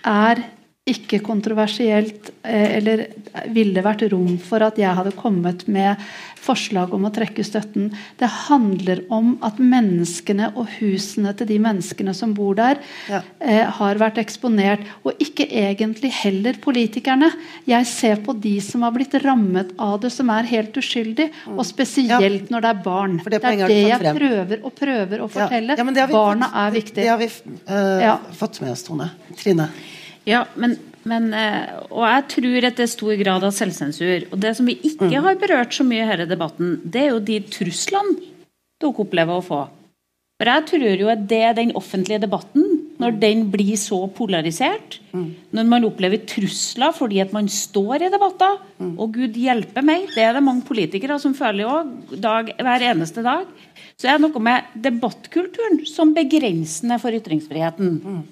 er ikke kontroversielt, eh, eller ville vært rom for at jeg hadde kommet med forslag om å trekke støtten. Det handler om at menneskene og husene til de menneskene som bor der, ja. eh, har vært eksponert. Og ikke egentlig heller politikerne. Jeg ser på de som har blitt rammet av det, som er helt uskyldig. Og spesielt ja. når det er barn. Det, det, er det jeg prøver og prøver å fortelle. Ja. Barna er viktig. Det har vi uh, fått med oss, Tone. Trine. Ja, men, men, eh, og jeg tror at det er stor grad av selvsensur. Og det som vi ikke mm. har berørt så mye i denne debatten, det er jo de truslene dere opplever å få. For jeg tror jo at det er den offentlige debatten, når mm. den blir så polarisert, mm. når man opplever trusler fordi at man står i debatter, og Gud hjelpe meg, det er det mange politikere som føler òg hver eneste dag, så er det noe med debattkulturen som begrensende for ytringsfriheten. Eh,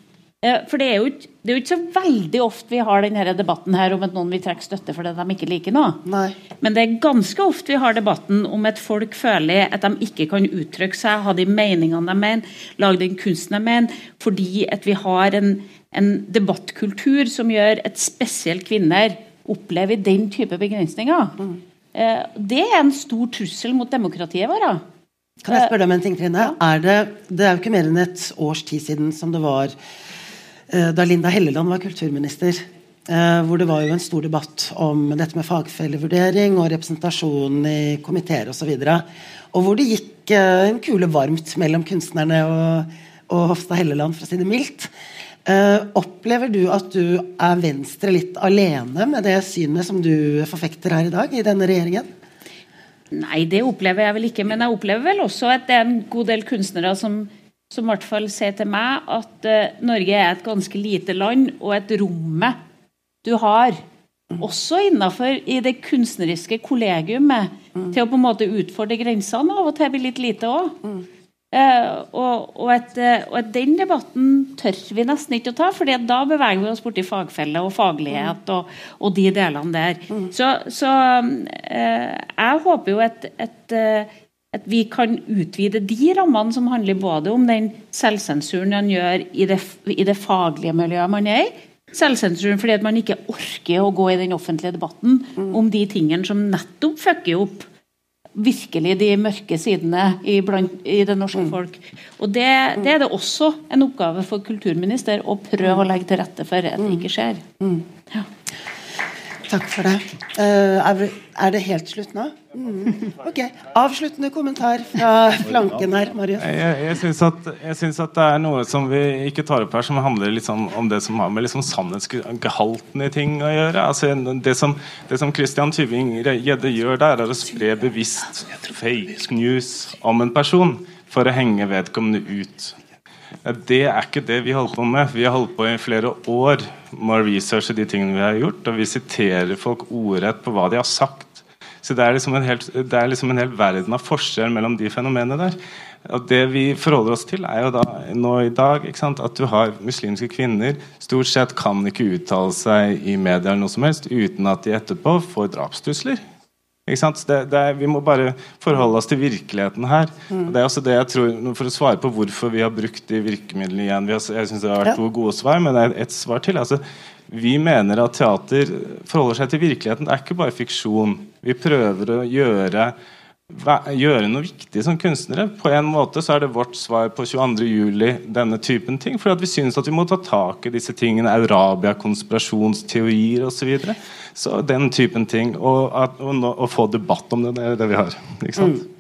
for det er, jo ikke, det er jo ikke så veldig ofte vi har denne debatten her om at noen vil trekke støtte fordi de ikke liker noe. Nei. Men det er ganske ofte vi har debatten om at folk føler at de ikke kan uttrykke seg, ha de meningene de mener, lage den kunsten de mener, fordi at vi har en, en debattkultur som gjør at spesielt kvinner opplever den type begrensninger. Mm. Det er en stor trussel mot demokratiet vårt. Kan jeg spørre deg om en ting, Trine? Er det, det er jo ikke mer enn et års tid siden som det var Eh, da Linda Helleland var kulturminister. Eh, hvor det var jo en stor debatt om dette med fagfellevurdering og representasjon i komiteer osv. Og, så og hvor det gikk eh, en kule varmt mellom kunstnerne og, og Hofstad Helleland, for å si det mildt. opplever du at du er Venstre litt alene med det synet som du forfekter her i dag, i denne regjeringen? Nei, det opplever jeg vel ikke. Men jeg opplever vel også at det er en god del kunstnere som som i hvert fall sier til meg at uh, Norge er et ganske lite land, og et rommet du har, også innenfor i det kunstneriske kollegiumet, mm. til å på en måte utfordre grensene av og til blir litt lite òg. Mm. Uh, og, og, at, uh, og, at, den debatten tør vi nesten ikke å ta, for da beveger vi oss borti fagfelle og faglighet og, og de delene der. Mm. Så, så jeg håper jo at, at at vi kan utvide de rammene som handler både om den selvsensuren man gjør i det, i det faglige miljøet man er i, selvsensuren fordi at man ikke orker å gå i den offentlige debatten mm. om de tingene som nettopp fucker opp virkelig de mørke sidene i, blant, i det norske mm. folk. Og det, det, er det også en oppgave for kulturminister å prøve å legge til rette for at det ikke skjer. Mm. Ja. Takk for det. Uh, er det helt slutt nå? Mm. Ok. Avsluttende kommentar fra flanken her, Marius. Jeg, jeg syns at, at, det er noe som vi ikke tar opp her, som handler liksom om det som har med liksom sannhetsgehalten i ting å gjøre. Altså, det, som, det som Christian Tyving-Gjedde gjør der, er å spre bevisst fake news om en person for å henge vedkommende ut. Det er ikke det vi holder på med. Vi har holdt på i flere år med å researche de tingene vi har gjort, og vi siterer folk ordrett på hva de har sagt. Så det er liksom en, helt, det er liksom en hel verden av forskjell mellom de fenomenene der. Og Det vi forholder oss til, er jo da nå i dag sant, at du har muslimske kvinner stort sett kan ikke uttale seg i media eller noe som helst uten at de etterpå får drapstrusler. Det, det er, vi må bare forholde oss til virkeligheten her. Mm. det er også det jeg tror, For å svare på hvorfor vi har brukt de virkemidlene igjen har, Jeg synes det har vært ja. to gode svar, men det er ett svar til. altså vi mener at teater forholder seg til virkeligheten. Det er ikke bare fiksjon. Vi prøver å gjøre gjøre noe viktig som kunstnere. På en måte så er det vårt svar på 22.07. denne typen ting. For vi syns at vi må ta tak i disse tingene. Eurabia, konspirasjonsteorier osv. Så, videre. så den typen ting. Og, at, og, og, få debatt om det. Det er det vi har. ikke sant? Mm.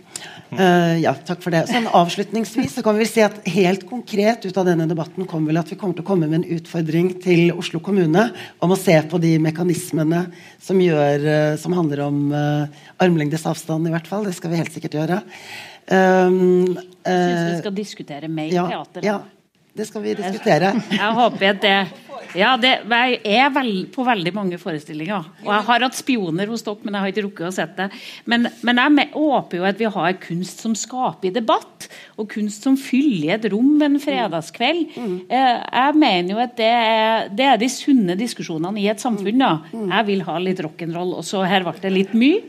Uh, ja, takk for det. Sånn Avslutningsvis så kan vi si at helt konkret ut av denne debatten kommer vel at vi kommer til å komme med en utfordring til Oslo kommune om å se på de mekanismene som, gjør, uh, som handler om uh, armlengdes avstand, i hvert fall. Det skal vi helt sikkert gjøre. Um, jeg syns vi skal diskutere mer ja, teater. Ja. Det skal vi diskutere. Jeg, håper at det ja, det, jeg er vel, på veldig mange forestillinger. Og jeg har hatt spioner hos dere, men jeg har ikke rukket å sett det. Men, men jeg håper jo at vi har kunst som skaper debatt, og kunst som fyller et rom en fredagskveld. Mm. Eh, jeg mener jo at det er, det er de sunne diskusjonene i et samfunn. da. Jeg vil ha litt rock'n'roll, og så her ble det litt mye.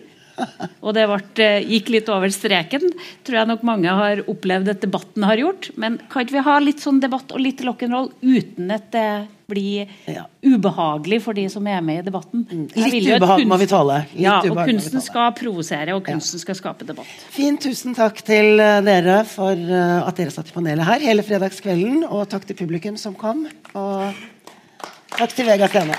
Og det ble, eh, gikk litt over streken. Tror jeg nok mange har opplevd at debatten har gjort. Men kan ikke vi ha litt sånn debatt og litt rock'n'roll uten at det blir ja. ubehagelig for de som er med i debatten? Mm. Litt ubehag må vi tåle. ja, og kunsten skal provosere, og kunsten ja. skal skape debatt. Fint. Tusen takk til eh, dere for eh, at dere satt i panelet her hele fredagskvelden. Og takk til publikum som kom. Og takk til Vegard Scene.